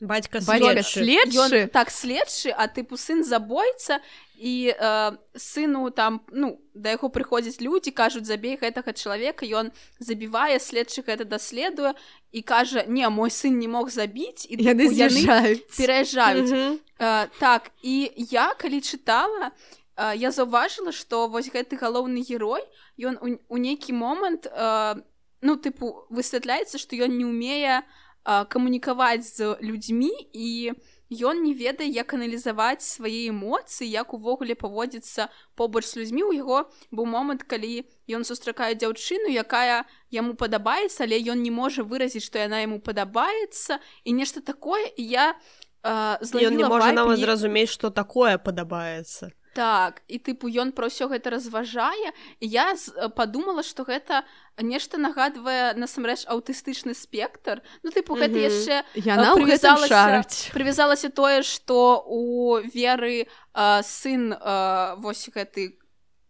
S2: Бацька следчы.
S4: Ён так следчы, а тыпу сын забойца і э, сыну там ну да яго прыходзяць людзі кажуць забей гэтага чалавека ён забівае следчы гэта даследуе і кажа не мой сын не мог забіць і
S1: яны
S4: яны пераязджаюць
S2: Мгм.
S4: э, так і я калі чытала э, я заўважыла што вось гэты галоўны герой ён у, у нейкі момант э, ну тыпу высвятляецца што ён не ўмее э, камунікаваць з людзьмі і ён не ведае як аналізаваць свае эмоцыі як увогуле паводзіцца побач з людзьмі у яго быў момант калі ён сустракае дзяўчыну якая яму падабаецца але ён не можа выразіць што яна яму падабаецца і нешта такое і я э,
S2: Ён не можа нават
S4: зразумець,
S2: што такое падабаецца.
S4: Так і тыпу ён про ўсё гэта разважае я э, подумала што гэта нешта нагадвае насамрэч аўтыстычны спектр ну тыпу гэта
S2: Мгм.
S4: яшчэ
S1: яна ў гэтым
S4: прывязалася- прывязалася тое што у веры э, сын э, вось гэты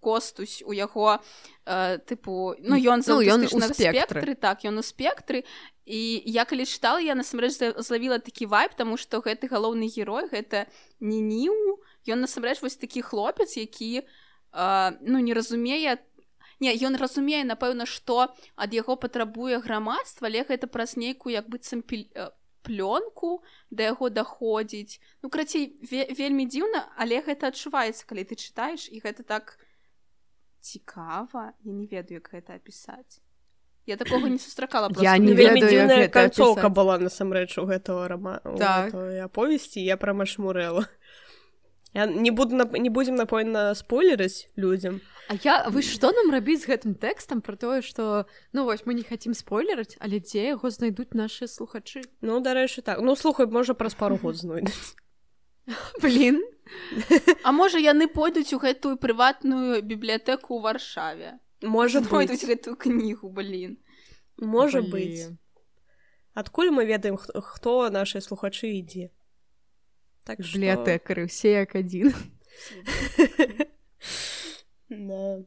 S4: костусь у яго э, тыпу ну ён з
S1: Ну, ён у
S4: аўтыстычнага
S1: спектры.
S4: так ён у спектры. І я калі чытала я насамрэч за- злавіла такі вайб таму што гэты галоўны герой гэта не ніў ён насамрэч вось такі хлопец які э, ну не разумее не ён разумее напэўна што ад яго патрабуе грамадства але гэта праз нейкую як быццам піль- э, плёнку да яго даходзіць. Ну крацей ве вельмі дзіўна але гэта адчуваецца калі ты чытаеш і гэта так цікава я не ведаю як гэта апісаць я такога не сустракала
S1: Я не ведаю,
S2: дзіўная канцоўка была насамрэч у гэтага рама
S1: Так.
S2: аповесці я пра машмурэла я не буду нап... не будзем напэўна спойлерыць людзям.
S1: А я вы што нам рабіць з гэтым тэкстам про тое што ну вось мы не хацім спойлераць але дзе яго знайдуць нашы слухачы?
S2: Ну дарэчы так. Ну слухай можа праз пару год знойдуць.
S1: Блин
S4: А можа яны пойдуць у гэтую прыватную бібліятэку ў варшаве
S2: можа
S4: пойдуць гэтую кнігу блин
S2: можа
S1: Блін.
S2: быць адкуль мы ведаем хто, хто нашы слухачы ідзе так што-
S1: бібліятэкары ўсе як адзін
S2: Да.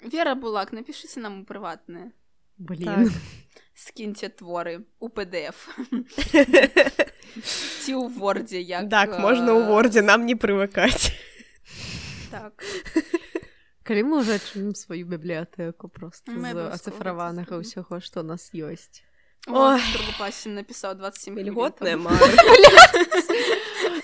S4: Вера Булак, напишите нам у прыватныя.
S1: Блин.
S2: Так.
S4: Скіньце творы у PDF. Ці ў вордзе як
S2: Так, можна ў
S4: э,
S2: вордзе нам не прывыкаць.
S4: Так.
S1: Калі мы ўжо адчынім сваю бібліятэку просто з ацыфраванага ўсяго што нас ёсць
S2: Ой.
S4: Пасін напісаў 27
S2: Льготная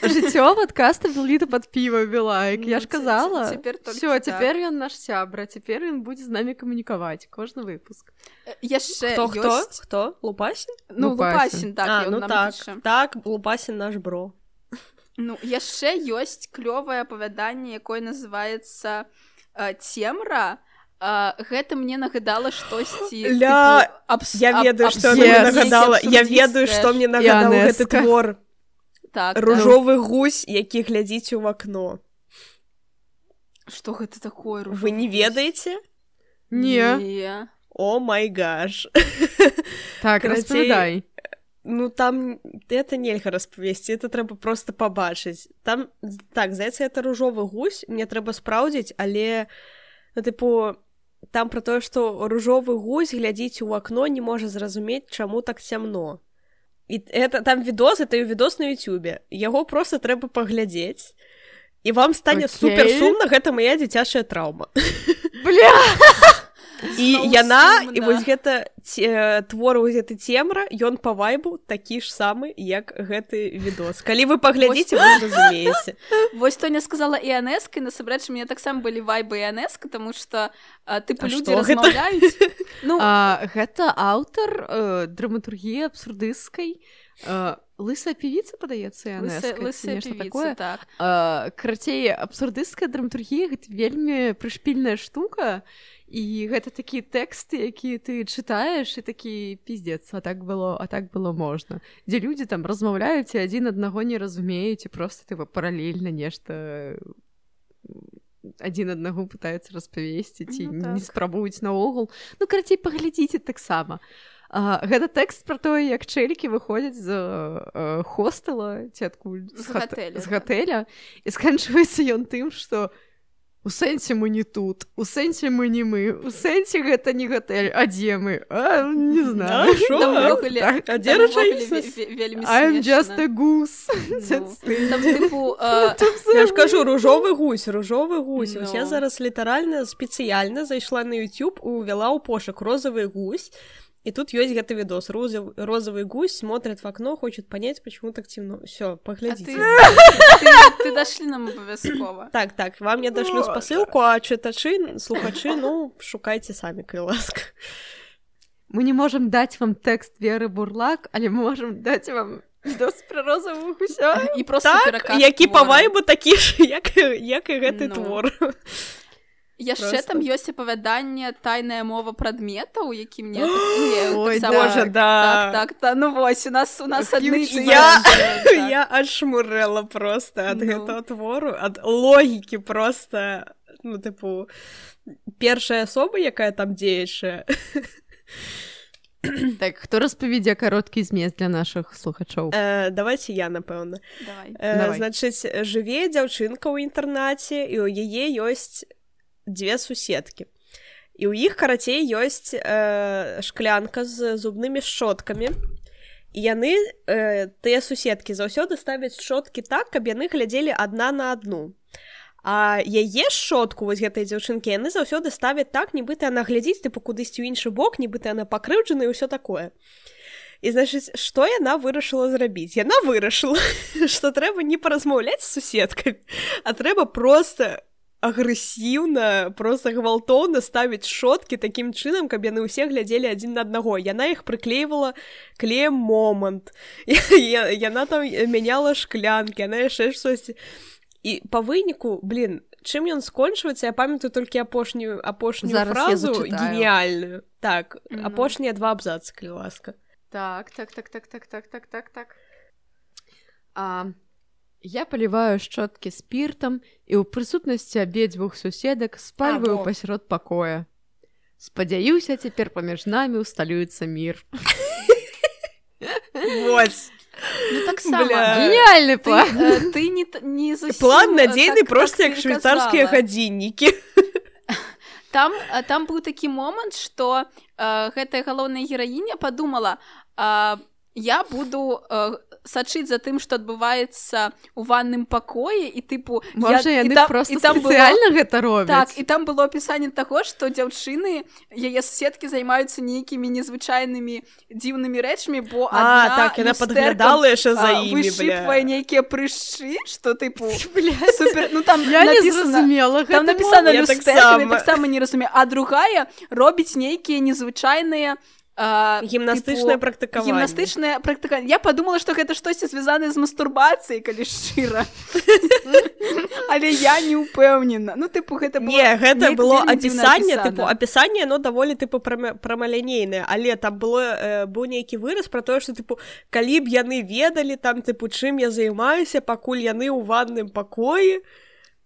S1: жыццё падкаста был літа пад піва белайк я
S4: Ну,
S1: ж казала.
S4: ц- цяпер
S1: все цяпер ён наш сябра цяпер ён будзе з намі камунікаваць кожны выпуск.
S4: Яшчэ
S2: Хто хто лупасін
S4: Ну,
S1: Лупасін.
S4: Так,
S2: а,
S4: ён
S2: ну
S4: нам
S2: так так лупасін наш бро.
S4: Ну, яшчэ ёсць клёвае апавяданне, якое называецца э, цемра. Э, гэта мне нагадала штосьці
S2: Ля,
S4: тыпу, абс...
S2: я
S4: аб-
S2: ведаю што
S1: абс-
S2: мне
S1: Yes.
S2: нагадала. Я ведаю што мне нагадаў гэты твор.
S4: Так,
S2: ружовы гусь які глядзіць у вакно.
S4: Так. Што гэта такое
S2: вы не ведаеце?
S1: Не.
S4: Не.
S2: о май гаш.
S1: Так
S2: Карацей,
S1: распавядай.
S2: ну там это нельга распавесці это трэба просто пабачыць. Там так здаецца это ружовы гусь мне трэба спраўдзіць але ну, тыпу там про тое што ружовы гусь глядзіць у акно не можа зразумець чаму так цямно і это там відос это відос на Ютубе яго просто трэба паглядзець і вам стане
S1: Окей.
S2: супер сумна гэта моя дзіцячая траўма
S1: бля
S2: і яна і вось гэта твор вось гэты цемра ён па вайбу такі ж самы як гэты відос калі вы паглядзіце вы зразумееце.
S4: Вось Тоня сказала і насамрэч у мяне таксама былі вайбы іанеска, таму што а, тыпу людзі размаўляюць. Ну,
S1: а, гэта аўтар э, драматургіі абсурдысцкай. Э, лысая певіца падаецца такое.
S4: так.
S1: А, карацей абсурдысцкая драматургія гэта вельмі прышпільная штука. і гэта такія тэксты якія ты чытаеш і такі пиздец а так было а так было можна дзе людзі там размаўляюць і адзін аднаго не разумеюць і просто ты паралельна нешта адзін аднаго пытаюцца распавесці ці
S4: Ну,
S1: не
S4: так.
S1: спрабуюць наогул. Ну карацей паглядзіце таксама А, гэта тэкст пра тое як чэлікі выходзяць з э, хостела ці адкуль
S4: З
S1: гат-
S4: гатэля,
S1: з гатэля і сканчваецца ён тым што у у сэнсе мы не тут у сэнсе мы не мы у сэнсе гэта не гатэль а дзе мы? А, не знаю так.
S2: кажу ружовы гусь ружовы гусь. No. я зараз літаральна спецыяльна зайшла на YouTube увяла ў пошук розавы гусь і тут ёсць гэты відос розовый, розовый гусь смотрит в окно хочет понять почему так темно. Все
S4: а ты,
S2: поглядите
S4: ты, ты дашлі нам абавязкова.
S2: так так вам я дашлю
S1: О,
S2: спасылку а чытачы слухачы ну шукайце самі калі ласка.
S1: Мы не можем даць вам тэкст веры бурлак але мы можем даць вам відос пра розавую гуся.
S4: І просто
S2: так
S4: пераказ
S2: які па
S4: твора.
S2: вайбу такі ж як як і гэты
S4: Ну.
S2: твор
S4: Яшчэ там ёсць апавяданне тайная мова прадметаў які мне так- ну, таксама-
S2: Боже, да.
S4: так, так, та, ну вось у нас у нас
S2: Я-
S4: так.
S2: я адшмурэла просто ад
S4: Ну.
S2: гэтага твору ад логікі просто ну тыпу першая асоба якая там дзеючая
S1: так хто распавядзе кароткі змест для нашых слухачоў
S2: э, давайте я напэўна
S4: Давай.
S2: э, значыць жыве дзяўчынка ў інтэрнаце і ў яе ёсць дзве суседкі і ў іх карацей ёсць э, шклянка з зубнымі шчоткамі і яны э, тыя суседкі заўсёды ставяць шчоткі так каб яны глядзелі адна на адну А яе шчотку вось гэтай дзяўчынкі яны заўсёды ставяць так нібыта яна глядзіць тыпу кудысьці ў іншы бок нібыта яна пакрыўджана і ўсё такое. І значыць што яна вырашыла зрабіць яна вырашыла што трэба не паразмаўляць з суседкамі а трэба просто агрэсіўна просто гвалтоўна ставіць шоткі такім чынам каб яны ўсе глядзелі адзін на аднаго. Яна іх прыклейвала клеем момант. Яна там мяняла шклянкі яна яшчэ штосьці. І па выніку блин чым ён скончваецца я памятаю толькі апошнюю апошнюю
S1: Зараз
S2: фразу
S1: зачытаю.
S2: геніяльную так апошнія два абзацы калі ласка.
S1: Так, так, так, так, так, так, так, так, так. А, я поліваю шчоткі спіртам і ў прысутнасці абедзвюх суседак спальваю
S2: во.
S1: пасярод пакоя. Спадзяюся, цяпер паміж намі усталюецца мір.
S2: вот
S4: Ну таксама
S2: Бля.
S1: Геніальны
S4: ты,
S1: план.
S4: э, ты не не зусім,
S2: план
S4: э,
S2: надзейны
S4: так-
S2: просто
S4: так
S2: як швейцарскія гадзіннікі
S4: там а, там быў такі момант что гэтая галоўная гераіня подумала а, я буду а, сачыць за тым што адбываецца у ванным пакоі і тыпу
S1: Можа,
S4: я, і там,
S1: просто
S4: і там было,
S1: гэта робяць
S4: так і там было опісанне таго што дзяўчыны яе суседкі займаюцца нейкімі незвычайнымі дзіўнымі рэчамі бо
S2: А, так, яна падглядала яшчэ за бля.
S4: нейкія прыжчы што тыпу супер ну там
S1: я не
S4: напісана
S1: зразумела
S4: там напісана
S2: таксама.
S4: таксама не разумею а другая робіць нейкія незвычайныя а,
S2: гімнастычнае практыкаванне
S4: гімнастычная практыка я подумала что гэта штосьці звязана з мастурбацыяй калі шчыра але я не упэўнена ну тыпу гэта было
S2: Не, гэта было апісанне тыпу апісанне оно даволі тыпу прама- прамалінейнае але там было э, быў нейкі выраз про тое што тыпу калі б яны ведалі там тыпу чым я займаюся пакуль яны ў ванным пакоі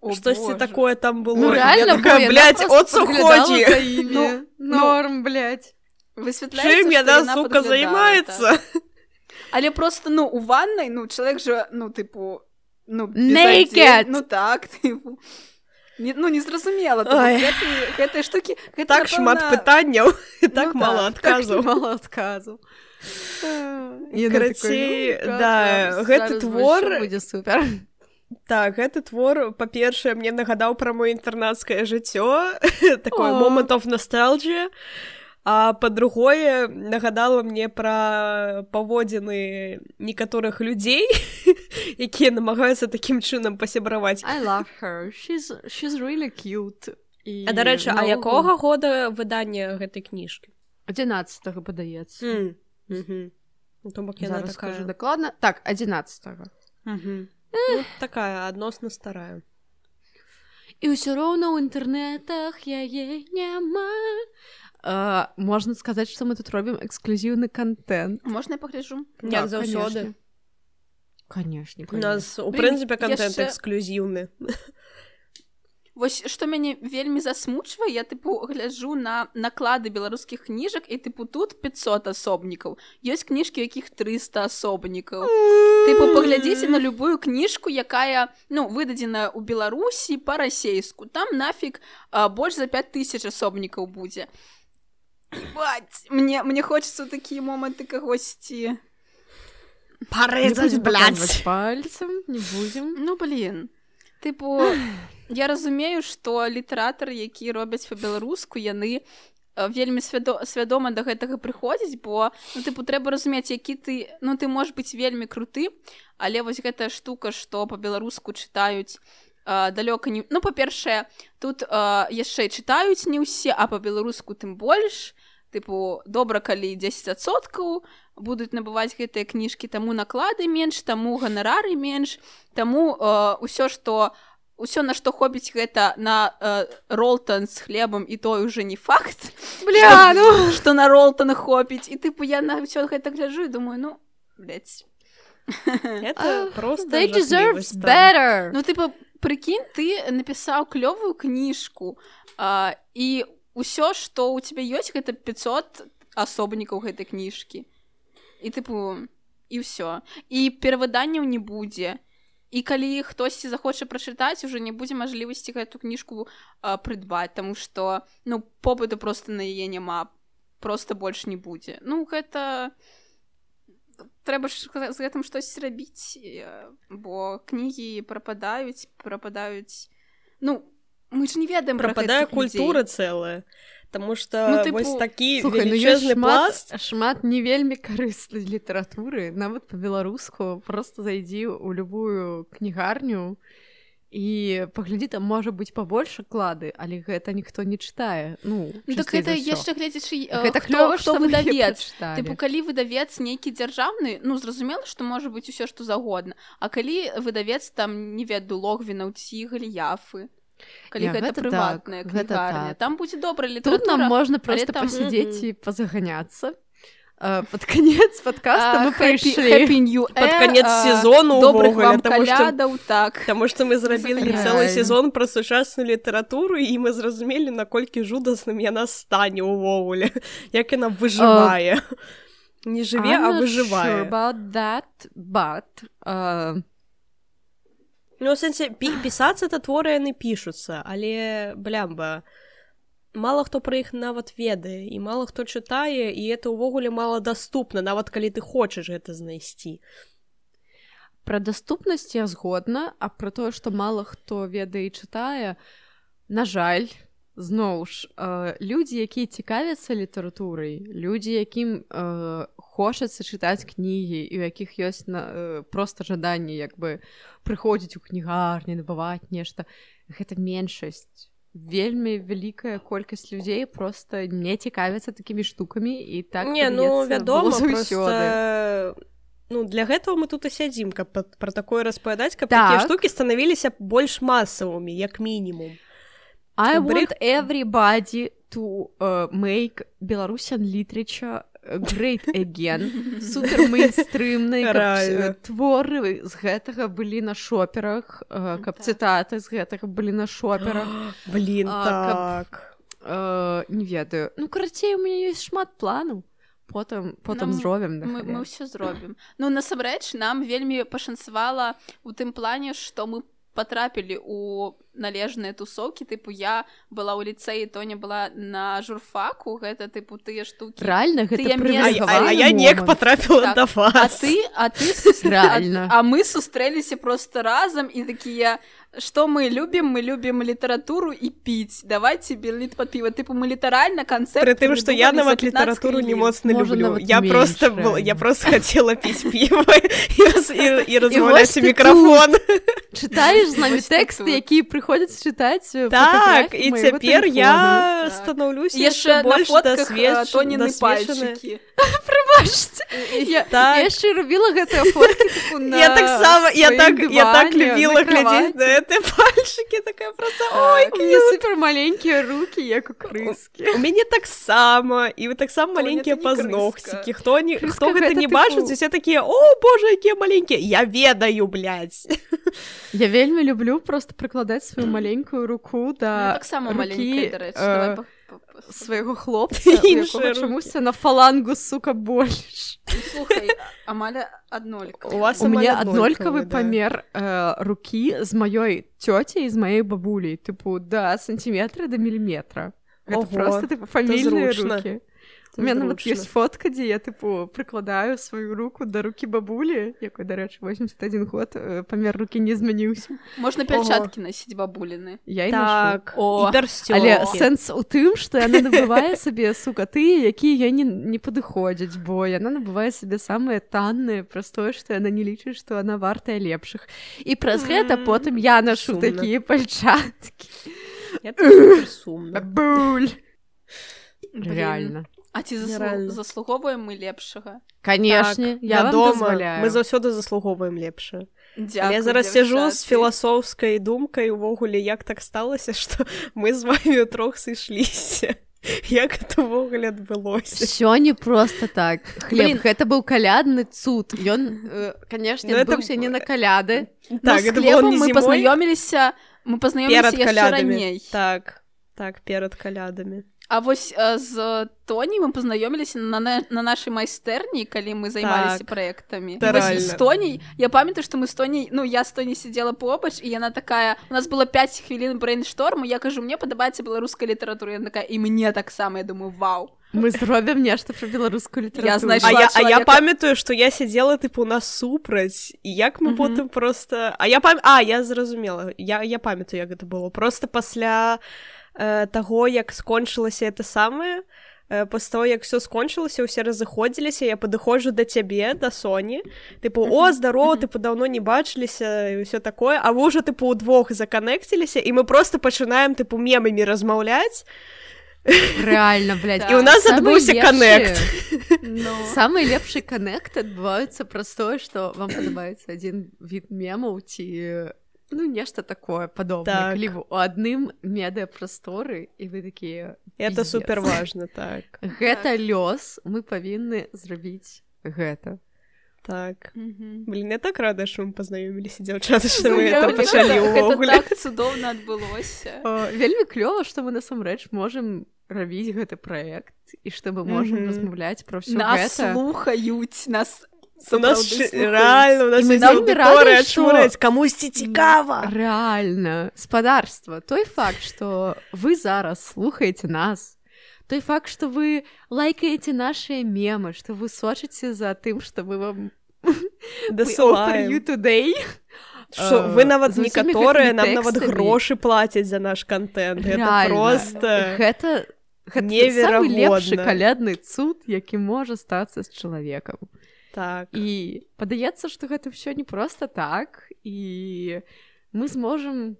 S4: О,
S2: штосьці такое там было?
S1: Ну, реально,
S2: такая, блядь, от
S1: за імі.
S4: Ну, ну.
S1: Норм, блядь.
S4: Высвятляецца
S2: чым яна сука займаецца
S4: так. але просто ну у ванной ну чалавек же ну тыпу ну
S1: Naked.
S4: ну так тыпу не, ну не зразумела
S2: Ай.
S4: гэтыя штукі гэта,
S2: так шмат
S4: напэўна,
S2: пытанняў і так
S4: Ну
S2: мала
S4: так,
S2: адказаў
S1: Мало адказу.
S2: Карацей, да, гэты твор-
S1: будзе супер.
S2: Так, гэты твор, па-першае, мне нагадаў пра маё інтэрнацкае жыццё, такое
S1: О.
S2: момент of nostalgia. А па-другое, нагадала мне пра паводзіны некаторых людзей, якія намагаюцца такім чынам пасябраваць.
S1: I love her. She's, she's really cute. І,
S2: А дарэчы, а якога года выдання гэтай кніжкі?
S1: 11 падаецца.
S2: Mm. Mm -hmm. То бок такая...
S1: скажу дакладна. Так, 11
S2: Mm -hmm. ну, такая адносна старая.
S1: І ўсё роўна ў інтэрнэтах яе няма. Uh, можна сказаць, што мы тут робім эксклюзіўны контент.
S4: можна я пагляджу
S2: Як заўсёды.
S1: Канешне,
S2: У нас, у
S4: Блін,
S2: прынцыпе, контент
S4: яшчэ-
S2: эксклюзіўны.
S4: Вось што мяне вельмі засмучвае я тыпу гляджу на наклады беларускіх кніжак і тыпу тут 500 асобнікаў ёсць кніжкі якіх 300 асобнікаў тыпу паглядзіце на любую кніжку якая ну выдадзеная ў беларусі па-расейску там нафіг а, больш за 5000 асобнікаў будзе Ебать, мне мне хочется ў такія моманты кагосьці
S2: Парэзаць,
S1: блядь. пальцем, не будзем.
S4: Ну блин тыпу я разумею што літаратары які робяць па-беларуску яны э, вельмі свядо свядома да гэтага прыходзіць бо ну тыпу трэба разумець які ты ну ты можаш быць вельмі круты але вось гэтая штука што па-беларуску чытаюць э, далёка не ну па-першае тут э, яшчэ чытаюць не ўсе а па-беларуску тым больш тыпу добра калі 10соткаў будуць набываць гэтыя кніжкі таму наклады менш таму ганарары менш таму э, ўсё што ўсё на што хопіць гэта на э, ролтан з хлебам і той уже не факт
S1: Бля, ну...
S4: што на ролтан хопіць і тыпу я на ўсё гэта гляджу і думаю ну блядь.
S2: Это просто
S1: better.
S4: ну тыпу прыкінь ты напісаў клёвую кніжку а, і ўсё што ў цябе ёсць гэта 500 асобнікаў гэтай кніжкі. І тыпу і ўсё. І перавыданняў не будзе. І калі хтосьці захоча прачытаць уже не будзе мажлівасці гэту кніжку а, прыдбаць таму што ну попыту просто на яе няма. Просто больш не будзе. Ну гэта трэба ж з гэтым штось рабіць бо кнігі прападаюць прападаюць. Ну мы ж не ведаем пра
S2: Прападае
S4: гэтых людзей.
S2: культура цэлая. Таму што
S4: Ну,
S2: ну,
S4: тыпу,
S2: вось такі
S1: Слухай, ну
S2: велічэзны
S1: шмат,
S2: пласт.
S1: шмат не вельмі карыснай літаратуры нават па-беларуску просто зайдзі ў любую кнігарню і паглядзі там можа быць пабольш клады але гэта ніхто не чытае ну
S4: Ну, так гэта яшчэ гледзячы
S1: гэта
S4: хто
S1: што
S4: выдавец. Тыпу калі выдавец нейкі дзяржаўны ну зразумела што можа быць усё што загодна А калі выдавец там не веду логвінаў ці галіяфы калі
S1: Не,
S4: гэта
S1: гэта
S4: прыватная
S1: так,
S4: кнігарня
S1: так.
S4: там будзе добра
S1: тут
S4: літаратура
S1: нам можна просто
S4: там-
S1: пасядзець і пазаганяцца А, под канец подкаста мы прыйшлі
S2: Пад канец сезону
S4: добрых калядаў так.
S2: Таму што мы зрабілі цэлы сезон пра сучасную літаратуру і мы зразумелі наколькі жудасным яна стане ўвогуле як яна выжывае не жыве а
S1: sure
S2: выжывае
S1: about that but uh,
S2: Ну, сэнсе пі пісацца это творы яны пішуцца але блямба мало хто пра іх нават ведае і мало хто чытае і это ўвогуле мала даступна нават калі ты хочаш гэта знайсці.
S1: Пра даступнасць я згодна, а пра тое, што мала хто ведае і чытае, на жаль, зноў ж э, людзі, якія цікавяцца літаратурай, людзі, якім э, хочацца чытаць кнігі і у якіх ёсць на, э, проста жаданне як бы прыходзіць у кнігарні, набываць нешта, гэта меншасць. Вельмі вялікая колькасць людзей просто не цікавяцца такімі штукамі і так
S2: не ну вядома просто... ну для гэтага мы тут і сядзім каб пра- такое распавядаць каб
S1: Так.
S2: такія штукі станавіліся больш масавымі як мінімум
S1: I want everybody to uh, make Belarusian literature great again. Супер мейнстрымнай, э, творы з гэтага былі на шоперах, э, каб
S4: Так.
S1: цытаты з гэтага былі на шоперах.
S2: блин так
S1: Э, Не ведаю. Ну, карацей, у мяне ёсць шмат планаў. Потым, потым
S4: Ну,
S1: зробім.
S4: мы, ўсё зробім ну насамрэч нам вельмі пашанцавала у тым плане што мы потрапілі у належныя тусоўкі тыпу я была ў ліцэі тоня была на журфаку гэта тыпу тыя штукі.
S1: Рэальна, гэта
S4: тыя
S2: а, а, а я неяк потрапіла
S4: Так.
S2: да
S4: а
S2: вас.
S4: ты а ты
S1: Рэальна.
S4: а, а мы сустрэліся просто разам і такія што мы любім? Мы любім літаратуру і піць. Давайте біліт под піва тыпу мы літаральна канцэрт
S2: Пры тым што я нават літаратуру не моцна люблю. я
S1: менш,
S2: просто был я просто хацела піць піва і, і, і размаўляць мікрафон
S1: Чытаеш з намі тэксты, якія прыходзяць чытаць э,
S2: так і цяпер я станаўлюся
S4: яшчэ на
S2: больш
S4: фотках
S2: дасведч-
S4: тоніны пальчыкі
S1: Бачце, я,
S2: Так.
S1: я яшчэ робіла гэтыя фоткі типу, на
S2: Я таксама я так я так
S1: дыване,
S2: любіла глядзець на гэты пальчыкі такая просто
S4: Ой,
S1: супер маленькія рукі як у крыскі
S2: у мяне таксама і вы таксама маленькія пазногцікі хто не хто гэта не бачыць усе такія о боже якія маленькія я ведаю блядь.
S1: Я вельмі люблю просто прыкладаць сваю маленькую руку да
S4: таксама
S1: рукі, свайго хлопца чамусьці на фалангу сука больш
S4: Ну, слухай амаль аднолькава
S2: у вас
S1: у мяне аднолькавы
S2: да.
S1: памер э, рукі з маёй цёцяй і з маёй бабулей. Тыпу да сантиметра да міліметра просто тыпу фамільныя рукі У меня нават
S2: зручна.
S1: ёсць фотка, дзе я тыпу прыкладаю сваю руку да рукі бабулі, якой, дарэчы, 81 год э, памер рукі не змяніўся.
S4: можна пяльчаткі насіць бабуліны
S1: Я
S2: так.
S1: Але сэнс у тым, што яна набывае сабе сука тыя, якія я не, не падыходзяць, бо яна набывае сабе самыя танныя праз тое, што яна не лічыць, што яна вартая лепшых. І праз гэта потым я нашу такія пальчаткі.
S2: Сумна
S1: Бабуль.
S4: Блін.
S1: Реально.
S4: А ці заслу... Заслуговуем мы лепшага
S1: Канешне,
S2: Так,
S1: я дазваляю.
S2: мы заўсёды заслугоўваем лепшае
S4: Дякую,
S2: Але я зараз сяжу з філасофскай думкай увогуле як так сталася што мы з вами трох сышліся як это ўвогуле адбылося
S1: не просто так. Хлеб,
S4: Блин.
S1: гэта быў калядны цуд. Ён, э, конечно,
S2: Ну, это б-
S1: не на каляды.
S2: Так
S4: мы пазнаёміліся мы пазнаёміліся раней
S2: так так перад калядамі
S4: А вось э, з Тоні мы пазнаёміліся на, на, на нашай майстэрні калі мы займаліся
S2: Так. рэальна.
S4: з Тоняй я памятаю што мы з Тоняй ну я з Тоні сидзела побач і яна такая у нас было 5 хвілін брейншторму я кажу мне падабаецца беларуская літаратура яна такая і мне таксама я думаю вау
S1: Мы зробім нешта пра беларускую літаратуру.
S4: Я знайшла
S2: А я, а я
S4: чалавека-
S2: памятаю што я сядзела тыпу насупраць і як мы
S4: Мгм.
S2: потым просто а я пам... а я зразумела я, я памятаю як гэта было просто пасля э, таго як скончылася это самае э, пасля того як все скончылася усе разыходзіліся я падыходжу да цябе да Соні тыпу о здарово
S4: мгм.
S2: тыпу даўно не бачыліся і ўсё такое а вы ўжо тыпу удвох заканекціліся і мы просто пачынаем тыпу мемамі размаўляць
S1: Рэальна, блядь.
S4: Так.
S2: і у нас адбыўся
S1: лепшы-
S2: канект
S4: ну,
S1: Самы лепшы канект адбываецца праз тое, што вам падабаецца адзін від мемаў ці ну нешта такое падобнае
S2: Так.
S1: калі вы у адным медыапрасторы і вы такія
S2: это супер важно так
S1: гэта лёс мы павінны зрабіць гэта
S2: так
S4: мгм.
S2: Блин, я так рада, што мы пазнаёміліся дзяўчаты, што
S4: Ну,
S2: мы
S4: я-
S2: это пачалі ўвогуле.
S4: так цудоўна адбылося
S1: О, вельмі клёва што мы насамрэч можам рабіць гэты праект і што мы можам
S2: Мгм.
S1: размаўляць пра ўсё
S4: нас
S1: гэта
S4: слухаюць нас
S2: У нас
S4: сапраўды
S2: ш-
S4: слухаюць.
S2: реально, у нас
S1: ми
S2: аудитория
S1: рады, що-
S2: чмурець, камусьці цікава.
S1: Реально, спадарства, той факт, что вы зараз слухаете нас, той факт, что вы лайкаете наши мемы, что вы сочите за тым, что мы вам
S2: Досылаем.
S1: you today.
S2: Що
S1: Е,
S2: ви нават некаторыя нам нават грошы плацяць за наш контент. Просто
S1: Гэта, гэта самы
S2: неверагодна.
S1: лепшы калядны цуд, які можа стацца з чалавекам.
S2: Так.
S1: І падаецца, што гэта ўсё не проста так і мы зможам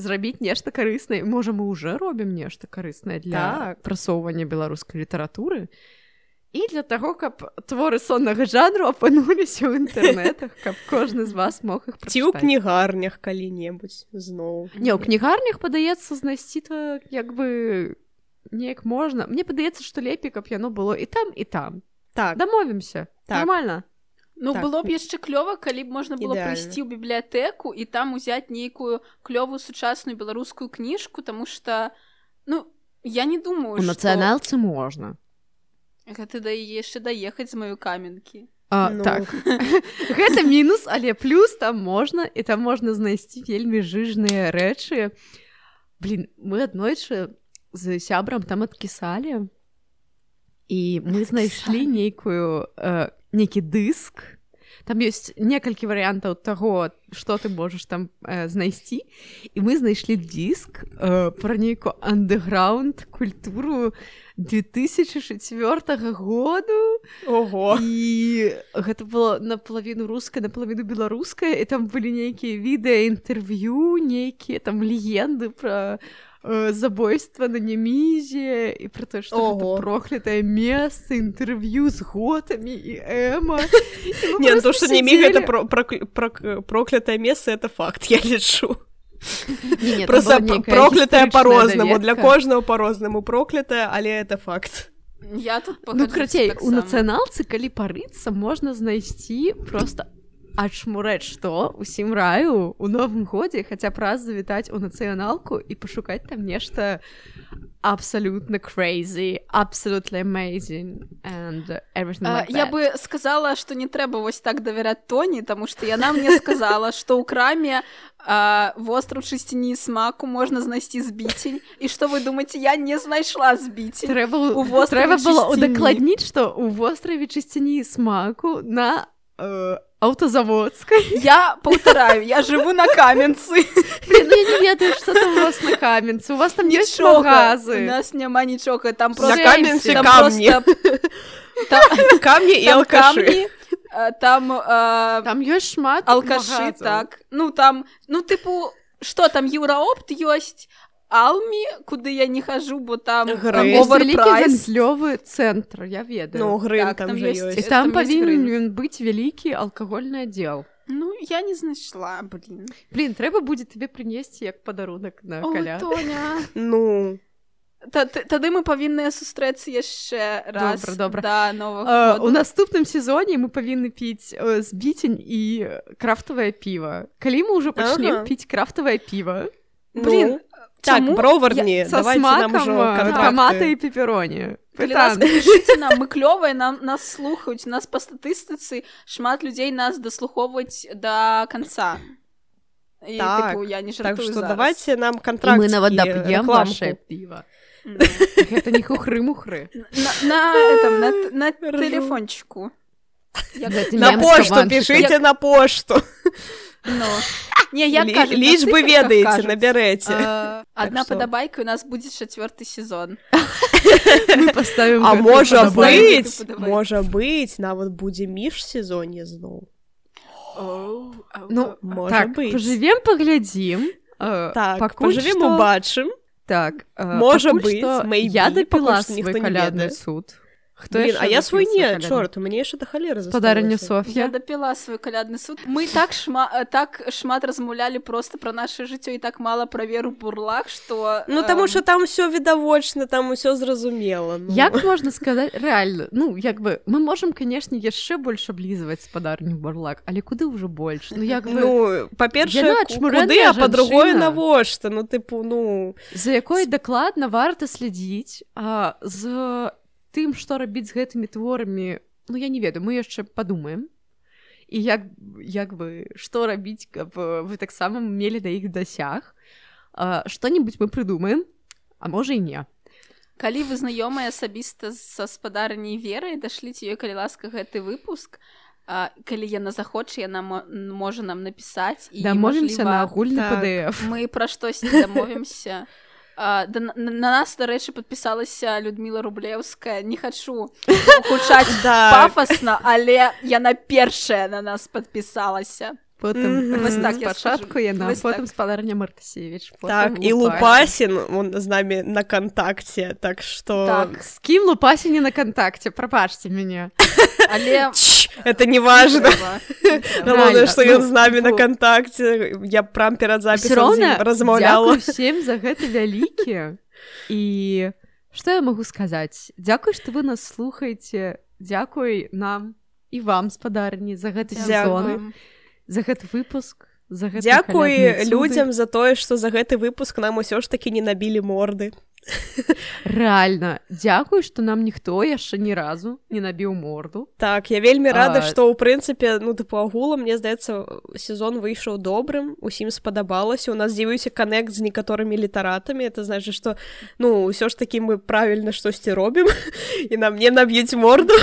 S1: зрабіць нешта карыснае можа мы уже робім нешта карыснае для
S2: Так.
S1: прасоўвання беларускай літаратуры і для таго каб творы соннага жанру апынуліся ў інтэрнетах каб кожны з вас мог іх
S2: Ці ў кнігарнях калі-небудзь зноў.
S1: не ў кнігарнях падаецца знайсці то як бы неяк можна мне падаецца што лепей каб яно было і там і там
S2: Так,
S1: дамовімся
S2: Так.
S1: нормально.
S4: Ну
S2: Так.
S4: было б яшчэ клёва калі б можна было прыйсці ў бібліятэку і там узяць нейкую клёвую сучасную беларускую кніжку тому что ну я не думаю
S1: у
S4: што
S1: нацыяналцы можна
S4: гэта да яшчэ даехаць з маёй каменкі
S1: А,
S2: Ну.
S1: так. Гэта мінус але плюс там можна і там можна знайсці вельмі жыжныя рэчы. Блин мы аднойчы з сябрам там адкісалі і мы знайшлі нейкую э, нейкі дыск там ёсць некалькі варыянтаў таго што ты можаш там э, знайсці і мы знайшлі диск э, пра нейкую андеграунд культуру 2004 году.
S2: Ого.
S1: і гэта было наполовіну руская наполовіну беларуская і там былі нейкія відэа інтэрв'ю нейкія там легенды про э, забойства на немізе і про то что
S2: Ого.
S1: проклятае месца інтэрв'ю з готамі і эма
S2: Не, ну то, что не миг, это про- прокля- прок- проклятое место, это факт, я лечу. Просто п- проклятое по-розному, для кожного по-розному проклятое, але это факт.
S4: я тут
S1: ну крацей у
S4: таксама.
S1: нацыяналцы калі парыцца можна знайсці просто адшмурэць што усім раю? У новым годзе хаця б раз завітаць у нацыяналку і пашукаць там нешта абсалютна crazy абсолютно amazing and everything
S4: А,
S1: like
S4: я
S1: that.
S4: бы сказала что не трэба вось так давяраць тоні тому что яна мне сказала что ў краме а, востраў чысціні смаку можна знайсці збіцень і что вы думаете я не знайшла збіцень
S1: трэба
S4: у востраве
S1: трэба было удакладніць што у востраве чысціні смаку на э, аўтазаводскай
S4: я паўтараю я жыву на каменцы.
S1: Блин, я не ведаю што там у вас на каменцы у вас там ёсць
S4: Нічога. у нас няма нічога там просто
S2: каменцы камні.
S4: просто- Та-
S2: Камни и
S4: там камні, а, там
S1: ёсць шмат
S4: алкашы так. Ну там ну тыпу что там еўраопт ёсць алмі куды я не хожу бо там
S1: ёсць гандлёвы цэнтр я ведаю.
S2: Ну, Грым
S4: Так,
S2: там
S4: там есть.
S1: там
S4: там ёсць
S1: павінен быць вялікі алкагольны аддзел
S4: ну я не знайшла блин
S1: блин трэба будзе табе прынесці як падарунак на
S4: О,
S1: каля
S4: Тоня.
S2: Ну,
S4: тады мы павінны сустрэцца яшчэ раз
S1: Добра, добра.
S4: да
S1: Uh, у наступным сезоне мы павінны піць збіцень і крафтавае піва калі мы ўжо пачнем
S2: Ага.
S1: піць крафтавае піва
S4: блин
S2: ну. Так,
S4: чаму?
S2: броварні,
S1: са
S2: давайте нам
S1: смакам
S2: ужо
S1: uh, томата
S2: контракты.
S1: і пепероні
S4: нас пішыце нам мы клёвыя нам нас слухаюць нас па статыстыцы шмат людзей нас даслухоўваць да канца і,
S2: Так,
S4: тыпу, я не
S2: Так
S4: жартую
S2: что
S4: зараз.
S2: давайте нам
S1: і
S2: контракт
S1: мы нават дап'ем ваше піва
S4: Ну.
S1: гэта не хухры-мухры
S4: на, на, этом, на, на телефончику Як-
S2: На пошту,
S1: кабанчыкам.
S2: пишите на пошту.
S4: Ну. не як
S2: Лі-
S4: кажуць, на
S2: Лічбы
S4: циферках
S2: ведаеце,
S4: кажуць.
S2: набярэце.
S4: А, Одна
S2: что-
S4: падабайка у нас будзе чацвёрты сезон
S1: мы поставим
S2: А можа
S1: падабайку.
S2: быць,
S4: падабайку.
S2: можа быць, нават будзе міжсезонне зноў.
S1: ну
S2: Можа
S1: так поживем паглядзім Э,
S2: Так, пожывем
S1: што-
S2: убачым.
S1: так э,
S2: Можа maybe,
S1: я дапіла
S2: ніхто
S1: свой
S2: не
S1: калядны
S2: ведае.
S1: суд Хто
S2: Блин, а я свой не, чорт, у мяне яшчэ да халеры засталося.
S4: Я
S1: Соф'я
S4: дапіла свой калядны суд мы так шма так шмат размаўлялі просто пра наше жыццё і так мала пра веру бурлах что
S2: Ну, таму што там усё відавочна, там усё зразумела. Ну.
S1: як можна сказаць рэальна ну як бы мы можам канешне яшчэ больш аблізваць спадарню барлак але куды ўжо больш ну як бы
S2: Ну, па-першае, куды, а
S1: жанчына.
S2: навошта? Ну, тыпу, ну...
S1: за якой дакладна варта следзіць а з тым што рабіць з гэтымі творамі ну я не ведаю мы яшчэ падумаем. І як як бы што рабіць каб э, вы таксама мелі да іх дасяг. Што-нибудь мы прыдумаем а можа і не.
S4: Калі вы знаёмыя асабіста са спадарняй верай дашліце ёй калі ласка гэты выпуск. А, калі яна захоча яна можа нам напісаць і
S1: дамовімся на агульны
S2: так.
S4: мы пра штосьці дамовімся А, да, на, на нас дарэчы подпісалася Людмила рублеўская не хачу гучаць
S2: Да.
S4: пафасна але яна першая на нас подпісалася
S1: потым
S2: Мгм.
S4: Вось так скажу.
S1: яна
S4: Вось
S1: потым
S4: так.
S1: спадарня мартасевич
S2: Так, і Лупасін, он з намі на кантакце, так што...
S4: Так.
S1: з кім лупасіні на кантакце прабачце мяне
S4: але
S2: это не важно. Галоўнае,
S1: Реально,
S2: што
S1: ну,
S2: ён з намі на кантакце. Я прям перад
S1: Всё
S2: запісам з
S1: роўна
S2: ім размаўляла.
S1: всем за гэта вялікі і што я магу сказаць дзякуй што вы нас слухаеце дзякуй нам і вам спадарні за гэты сезон за гэты выпуск за
S2: Дзякуй людзям за тое, што за гэты выпуск нам усё ж такі не набілі морды.
S1: Рэальна дзякуй што нам ніхто яшчэ ні разу не набіў морду.
S2: Так, я вельмі рада,
S1: А.
S2: што ў прынцыпе ну тыпу агулам мне здаецца сезон выйшаў добрым усім спадабалася у нас з'явіўся канект з некаторымі літаратамі это значит што ну ўсё ж такі мы правільна штосьці робім і нам не наб'юць морду.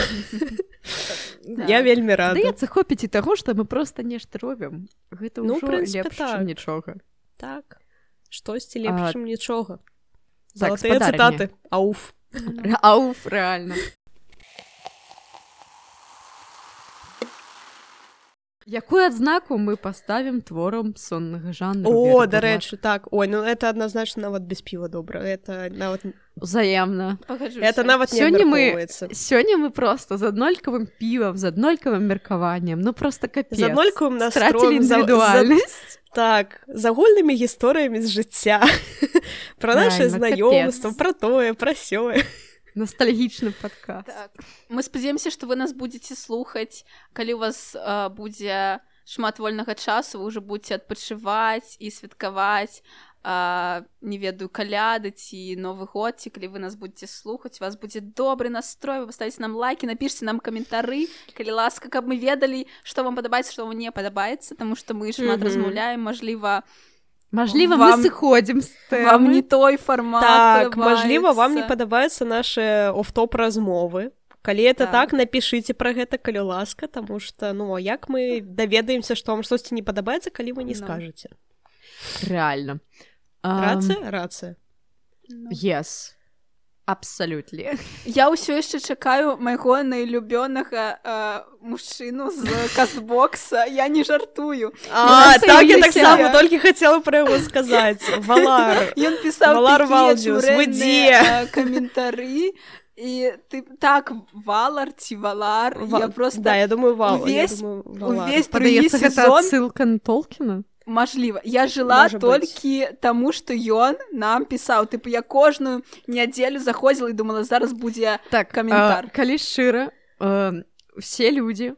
S2: Я вельмі рада.
S1: Здаецца хопіць і таго што мы просто нешта робім гэта
S2: Ну, прынцыпе,
S1: лепш
S2: так.
S1: нічога.
S2: Так. Штосьці лепш
S1: А,
S2: чым нічога
S1: так,
S2: Залатыя
S1: спадарні.
S2: цытаты ауф.
S1: Ауф рэальна Якую адзнаку мы паставім творам соннага жанру
S2: о дарэчы так. Ой ну это адназначна нават без піва добра. Это нават
S1: узаемна
S2: это нават
S1: Сёння мы- сёння мы просто з аднолькавым півам з аднолькавым меркаваннем ну просто капец
S2: з аднолькавым
S1: страцілі
S2: настроем за- за-
S1: індывідуальнасць
S2: Так, з агульнымі гісторыямі з жыцця пра наше знаёмства, пра тое, пра сёе.
S1: Настальгічны падкаст
S4: Так. Мы спадзяемся, што вы нас будзеце слухаць, калі у вас а, будзе шмат вольнага часу, вы ўжо будзеце адпачываць і святкаваць а, не ведаю каляды ці новы год ці калі вы нас будзеце слухаць у вас будзе добры настрой вы паставіце нам лайки напішце нам каментары калі ласка каб мы ведалі што вам падабаецца што вам не падабаецца таму што мы шмат
S2: Мгм.
S4: размаўляем Мажліва
S1: Мажліва
S4: Вам-
S1: мы сыходзім з
S4: вам не
S1: тэмы
S4: той фармат
S2: Так, мажліва, вам не падабаюцца нашы оф-топ размовы. Калі это
S4: Так.
S2: так, напішыце пра гэта, калі ласка, таму што ну а як мы даведаемся, што вам штосьці не падабаецца, калі вы не
S4: Ну.
S2: скажаце.
S1: рэальна
S2: Рацыя, рацыя.
S4: Ну.
S1: yes абсалютлі
S4: Я ўсё яшчэ чакаю майго найлюбёнага э, мужчыну з кастбокса я не жартую
S2: А,
S1: Я
S2: так я таксама толькі хацела пра яго сказаць. Валар.
S4: Ён пісаў каментары і ты так валар ці валар я просто
S2: Да, я думаю, вал. я
S4: увесь-
S2: думаю, Валар.
S4: увесь
S1: гэта
S4: сезон
S1: ссылка на толкіна
S4: Мажліва я жыла
S2: Можа
S4: толькі таму што ён нам пісаў тыпу я кожную нядзелю заходзіла і думала зараз будзе
S1: так
S4: Каментар.
S1: а, калі шчыра э, все людзі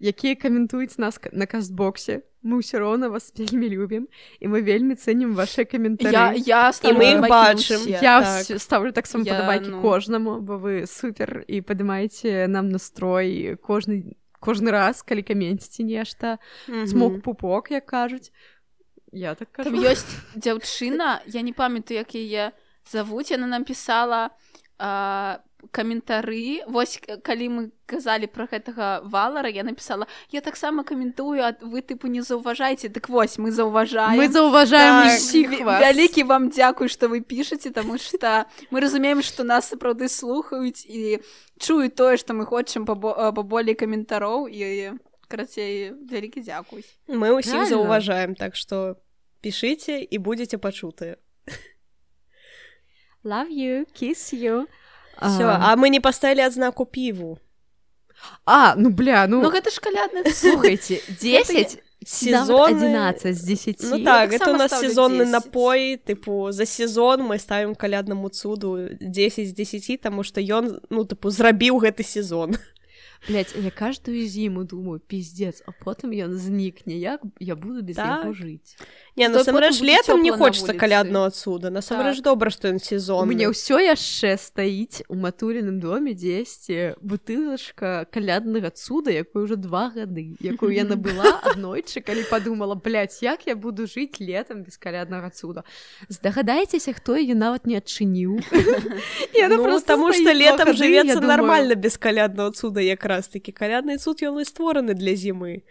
S1: якія каментуюць нас на кастбоксе мы ўсё роўна вас вельмі любім і мы вельмі цэнім ваши
S4: я
S1: каментары
S4: я ставлю
S2: мы бачым.
S1: я
S2: так.
S1: ставлю таксама
S4: Я,
S1: падабайкі
S4: ну-
S1: кожнаму бо вы супер і падымаеце нам настрой кожны кожны раз калі каменціце нешта
S2: Мгм.
S1: смок пупок як кажуць я так кажу
S4: Там ёсць дзяўчына я не памятаю як яе завуць яна нам пісала а, каментары. Вось калі мы казалі пра гэтага валара я напісала я таксама каментую а вы тыпу не заўважаеце дык вось мы заўважаем.
S1: Мы заўважаем
S2: Так,
S4: вялікі вам дзякуй што вы пішаце таму што мы разумеем што нас сапраўды слухаюць і чуюць тое што мы хочам пабо- а, паболей каментароў і карацей вялікі дзякуй.
S2: Мы
S1: Рэальна?
S2: заўважаем, так што пішыце і будзеце пачутыя.
S1: love you kiss you
S2: Всё, а мы не паставілі адзнаку піву.
S1: а ну бля ну
S4: ну гэта ж калядны
S1: слухайте 10
S2: Сезонны-
S1: 11 з 10
S2: Ну так, это у нас сезонны
S4: 10.
S2: напой, тыпу за сезон мы ставім каляднаму цуду 10 з 10, таму што ён ну тыпу зрабіў гэты сезон.
S1: Блять, я каждую зиму думаю, пиздец, а потом ён знікне, як я буду без
S2: Так.
S1: яго жыць.
S2: Не, насамрэч
S4: потым будзе
S2: летом не хочется
S4: вуліцы.
S2: калядного цуда. Насамрэч
S4: Так.
S2: добра, што ён
S1: У
S2: сезонны.
S1: мяне ўсё яшчэ стаіць у матуліным доме дзесьці бутылачка каляднага цуда, якой уже два гады, якую я набыла аднойчы, калі падумала, блядь, як я буду жыць летом без каляднага цуда. Здагадайцеся, хто яе нават не адчыніў.
S2: Ну,
S1: просто
S2: потому что летом
S1: я думаю,
S2: нормально без калядного цуда якраз таки. Калядный цуд ён і створаны для зимы.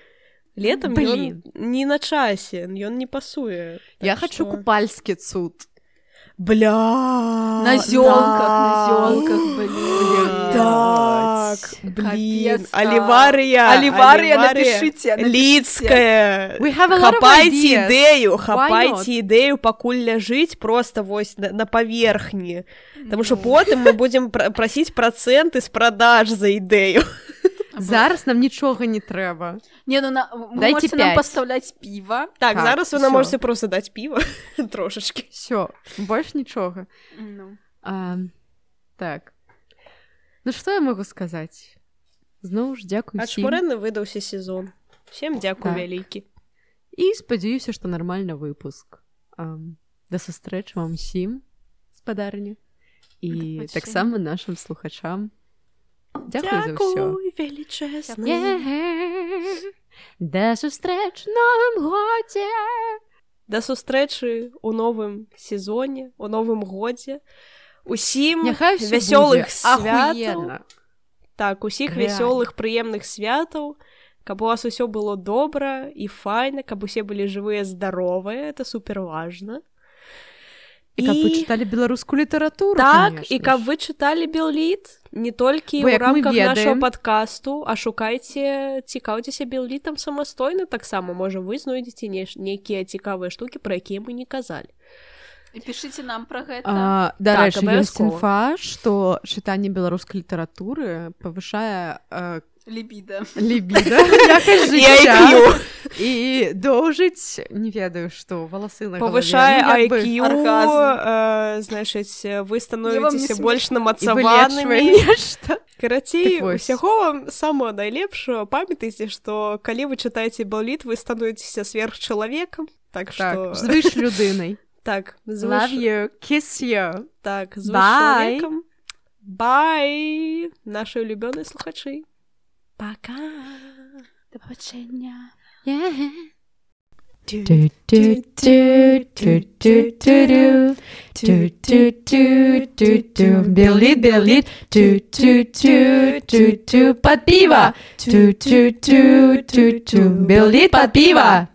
S2: Летом
S1: Блин.
S2: ён не на часе, ён не пасуе.
S1: Я
S2: Так
S1: хочу
S2: што-
S1: купальскі цуд.
S2: Бля.
S4: На зёлках, на
S2: да.
S4: зёлках, блин.
S2: Так, блин. Оливария.
S4: Оливария, напишите, напишите.
S2: Лицкая.
S1: Ideas.
S2: ідэю,
S1: Why
S2: хапайце ідэю, пакуль ляжыць просто вось на, на паверхні. Таму што потым мы будзем пра- прасіць працэнты з продаж за ідэю.
S1: Зараз нам нічога не трэба.
S4: Не, ну на...
S1: Дайте
S4: можете нам
S1: пять.
S4: поставлять пиво.
S2: Так,
S1: Так,
S2: зараз вы нам можете просто даць піва трошачки.
S1: Все, больш нічога.
S4: Ну.
S1: А, так. Ну што я магу сказаць? Зноў ж дзякую всім.
S2: Ачмурэнны выдаўся сезон. Всем дзякую
S1: Так.
S2: вялікі.
S1: і спадзяюся, што нармальны выпуск. А, да сустрэчы вам усім спадарня і таксама нашим слухачам. Дзякую за ўсё.
S2: величезны.
S1: Да сустрэч новым годзе.
S2: Да сустрэчы у новым сезоне, у новым годзе. Усім
S1: Няхай
S2: вясёлых святаў. Так, усіх вясёлых прыемных святаў, каб у вас усё было добра і файна, каб усе былі жывыя здаровыя, это супер важна.
S1: І каб вы чыталі беларускую літаратуру.
S2: Так,
S1: конечно
S2: і каб вы чыталі Белліт не толькі
S1: Бо
S2: ў рамках
S1: ведаем-
S2: падкасту, а шукайце, цікаўцеся Беллітам самастойна таксама, можа вы знойдзеце нейкія цікавыя штукі, пра якія мы не казалі.
S4: И пишите нам про это.
S1: А, да,
S2: Так,
S1: ёсць інфа, што чытанне беларускай літаратуры павышае э, лібіда лібіда
S2: і
S1: доўжыць не ведаю што валасы
S2: павышае IQ э, значыць вы становіцеся больш
S1: намацаваны
S2: карацей усяго вам самого найлепшего памятайце што калі вы чытаеце баліт вы становіцеся сверхчалавекам так што так,
S1: звыш людынай
S2: так звыш...
S1: you, kiss you.
S2: так бай бай нашы улюбёныя слухачы Пока.
S4: До побачення.
S1: Yeah. Белит, белит, под пиво. Белит под пиво.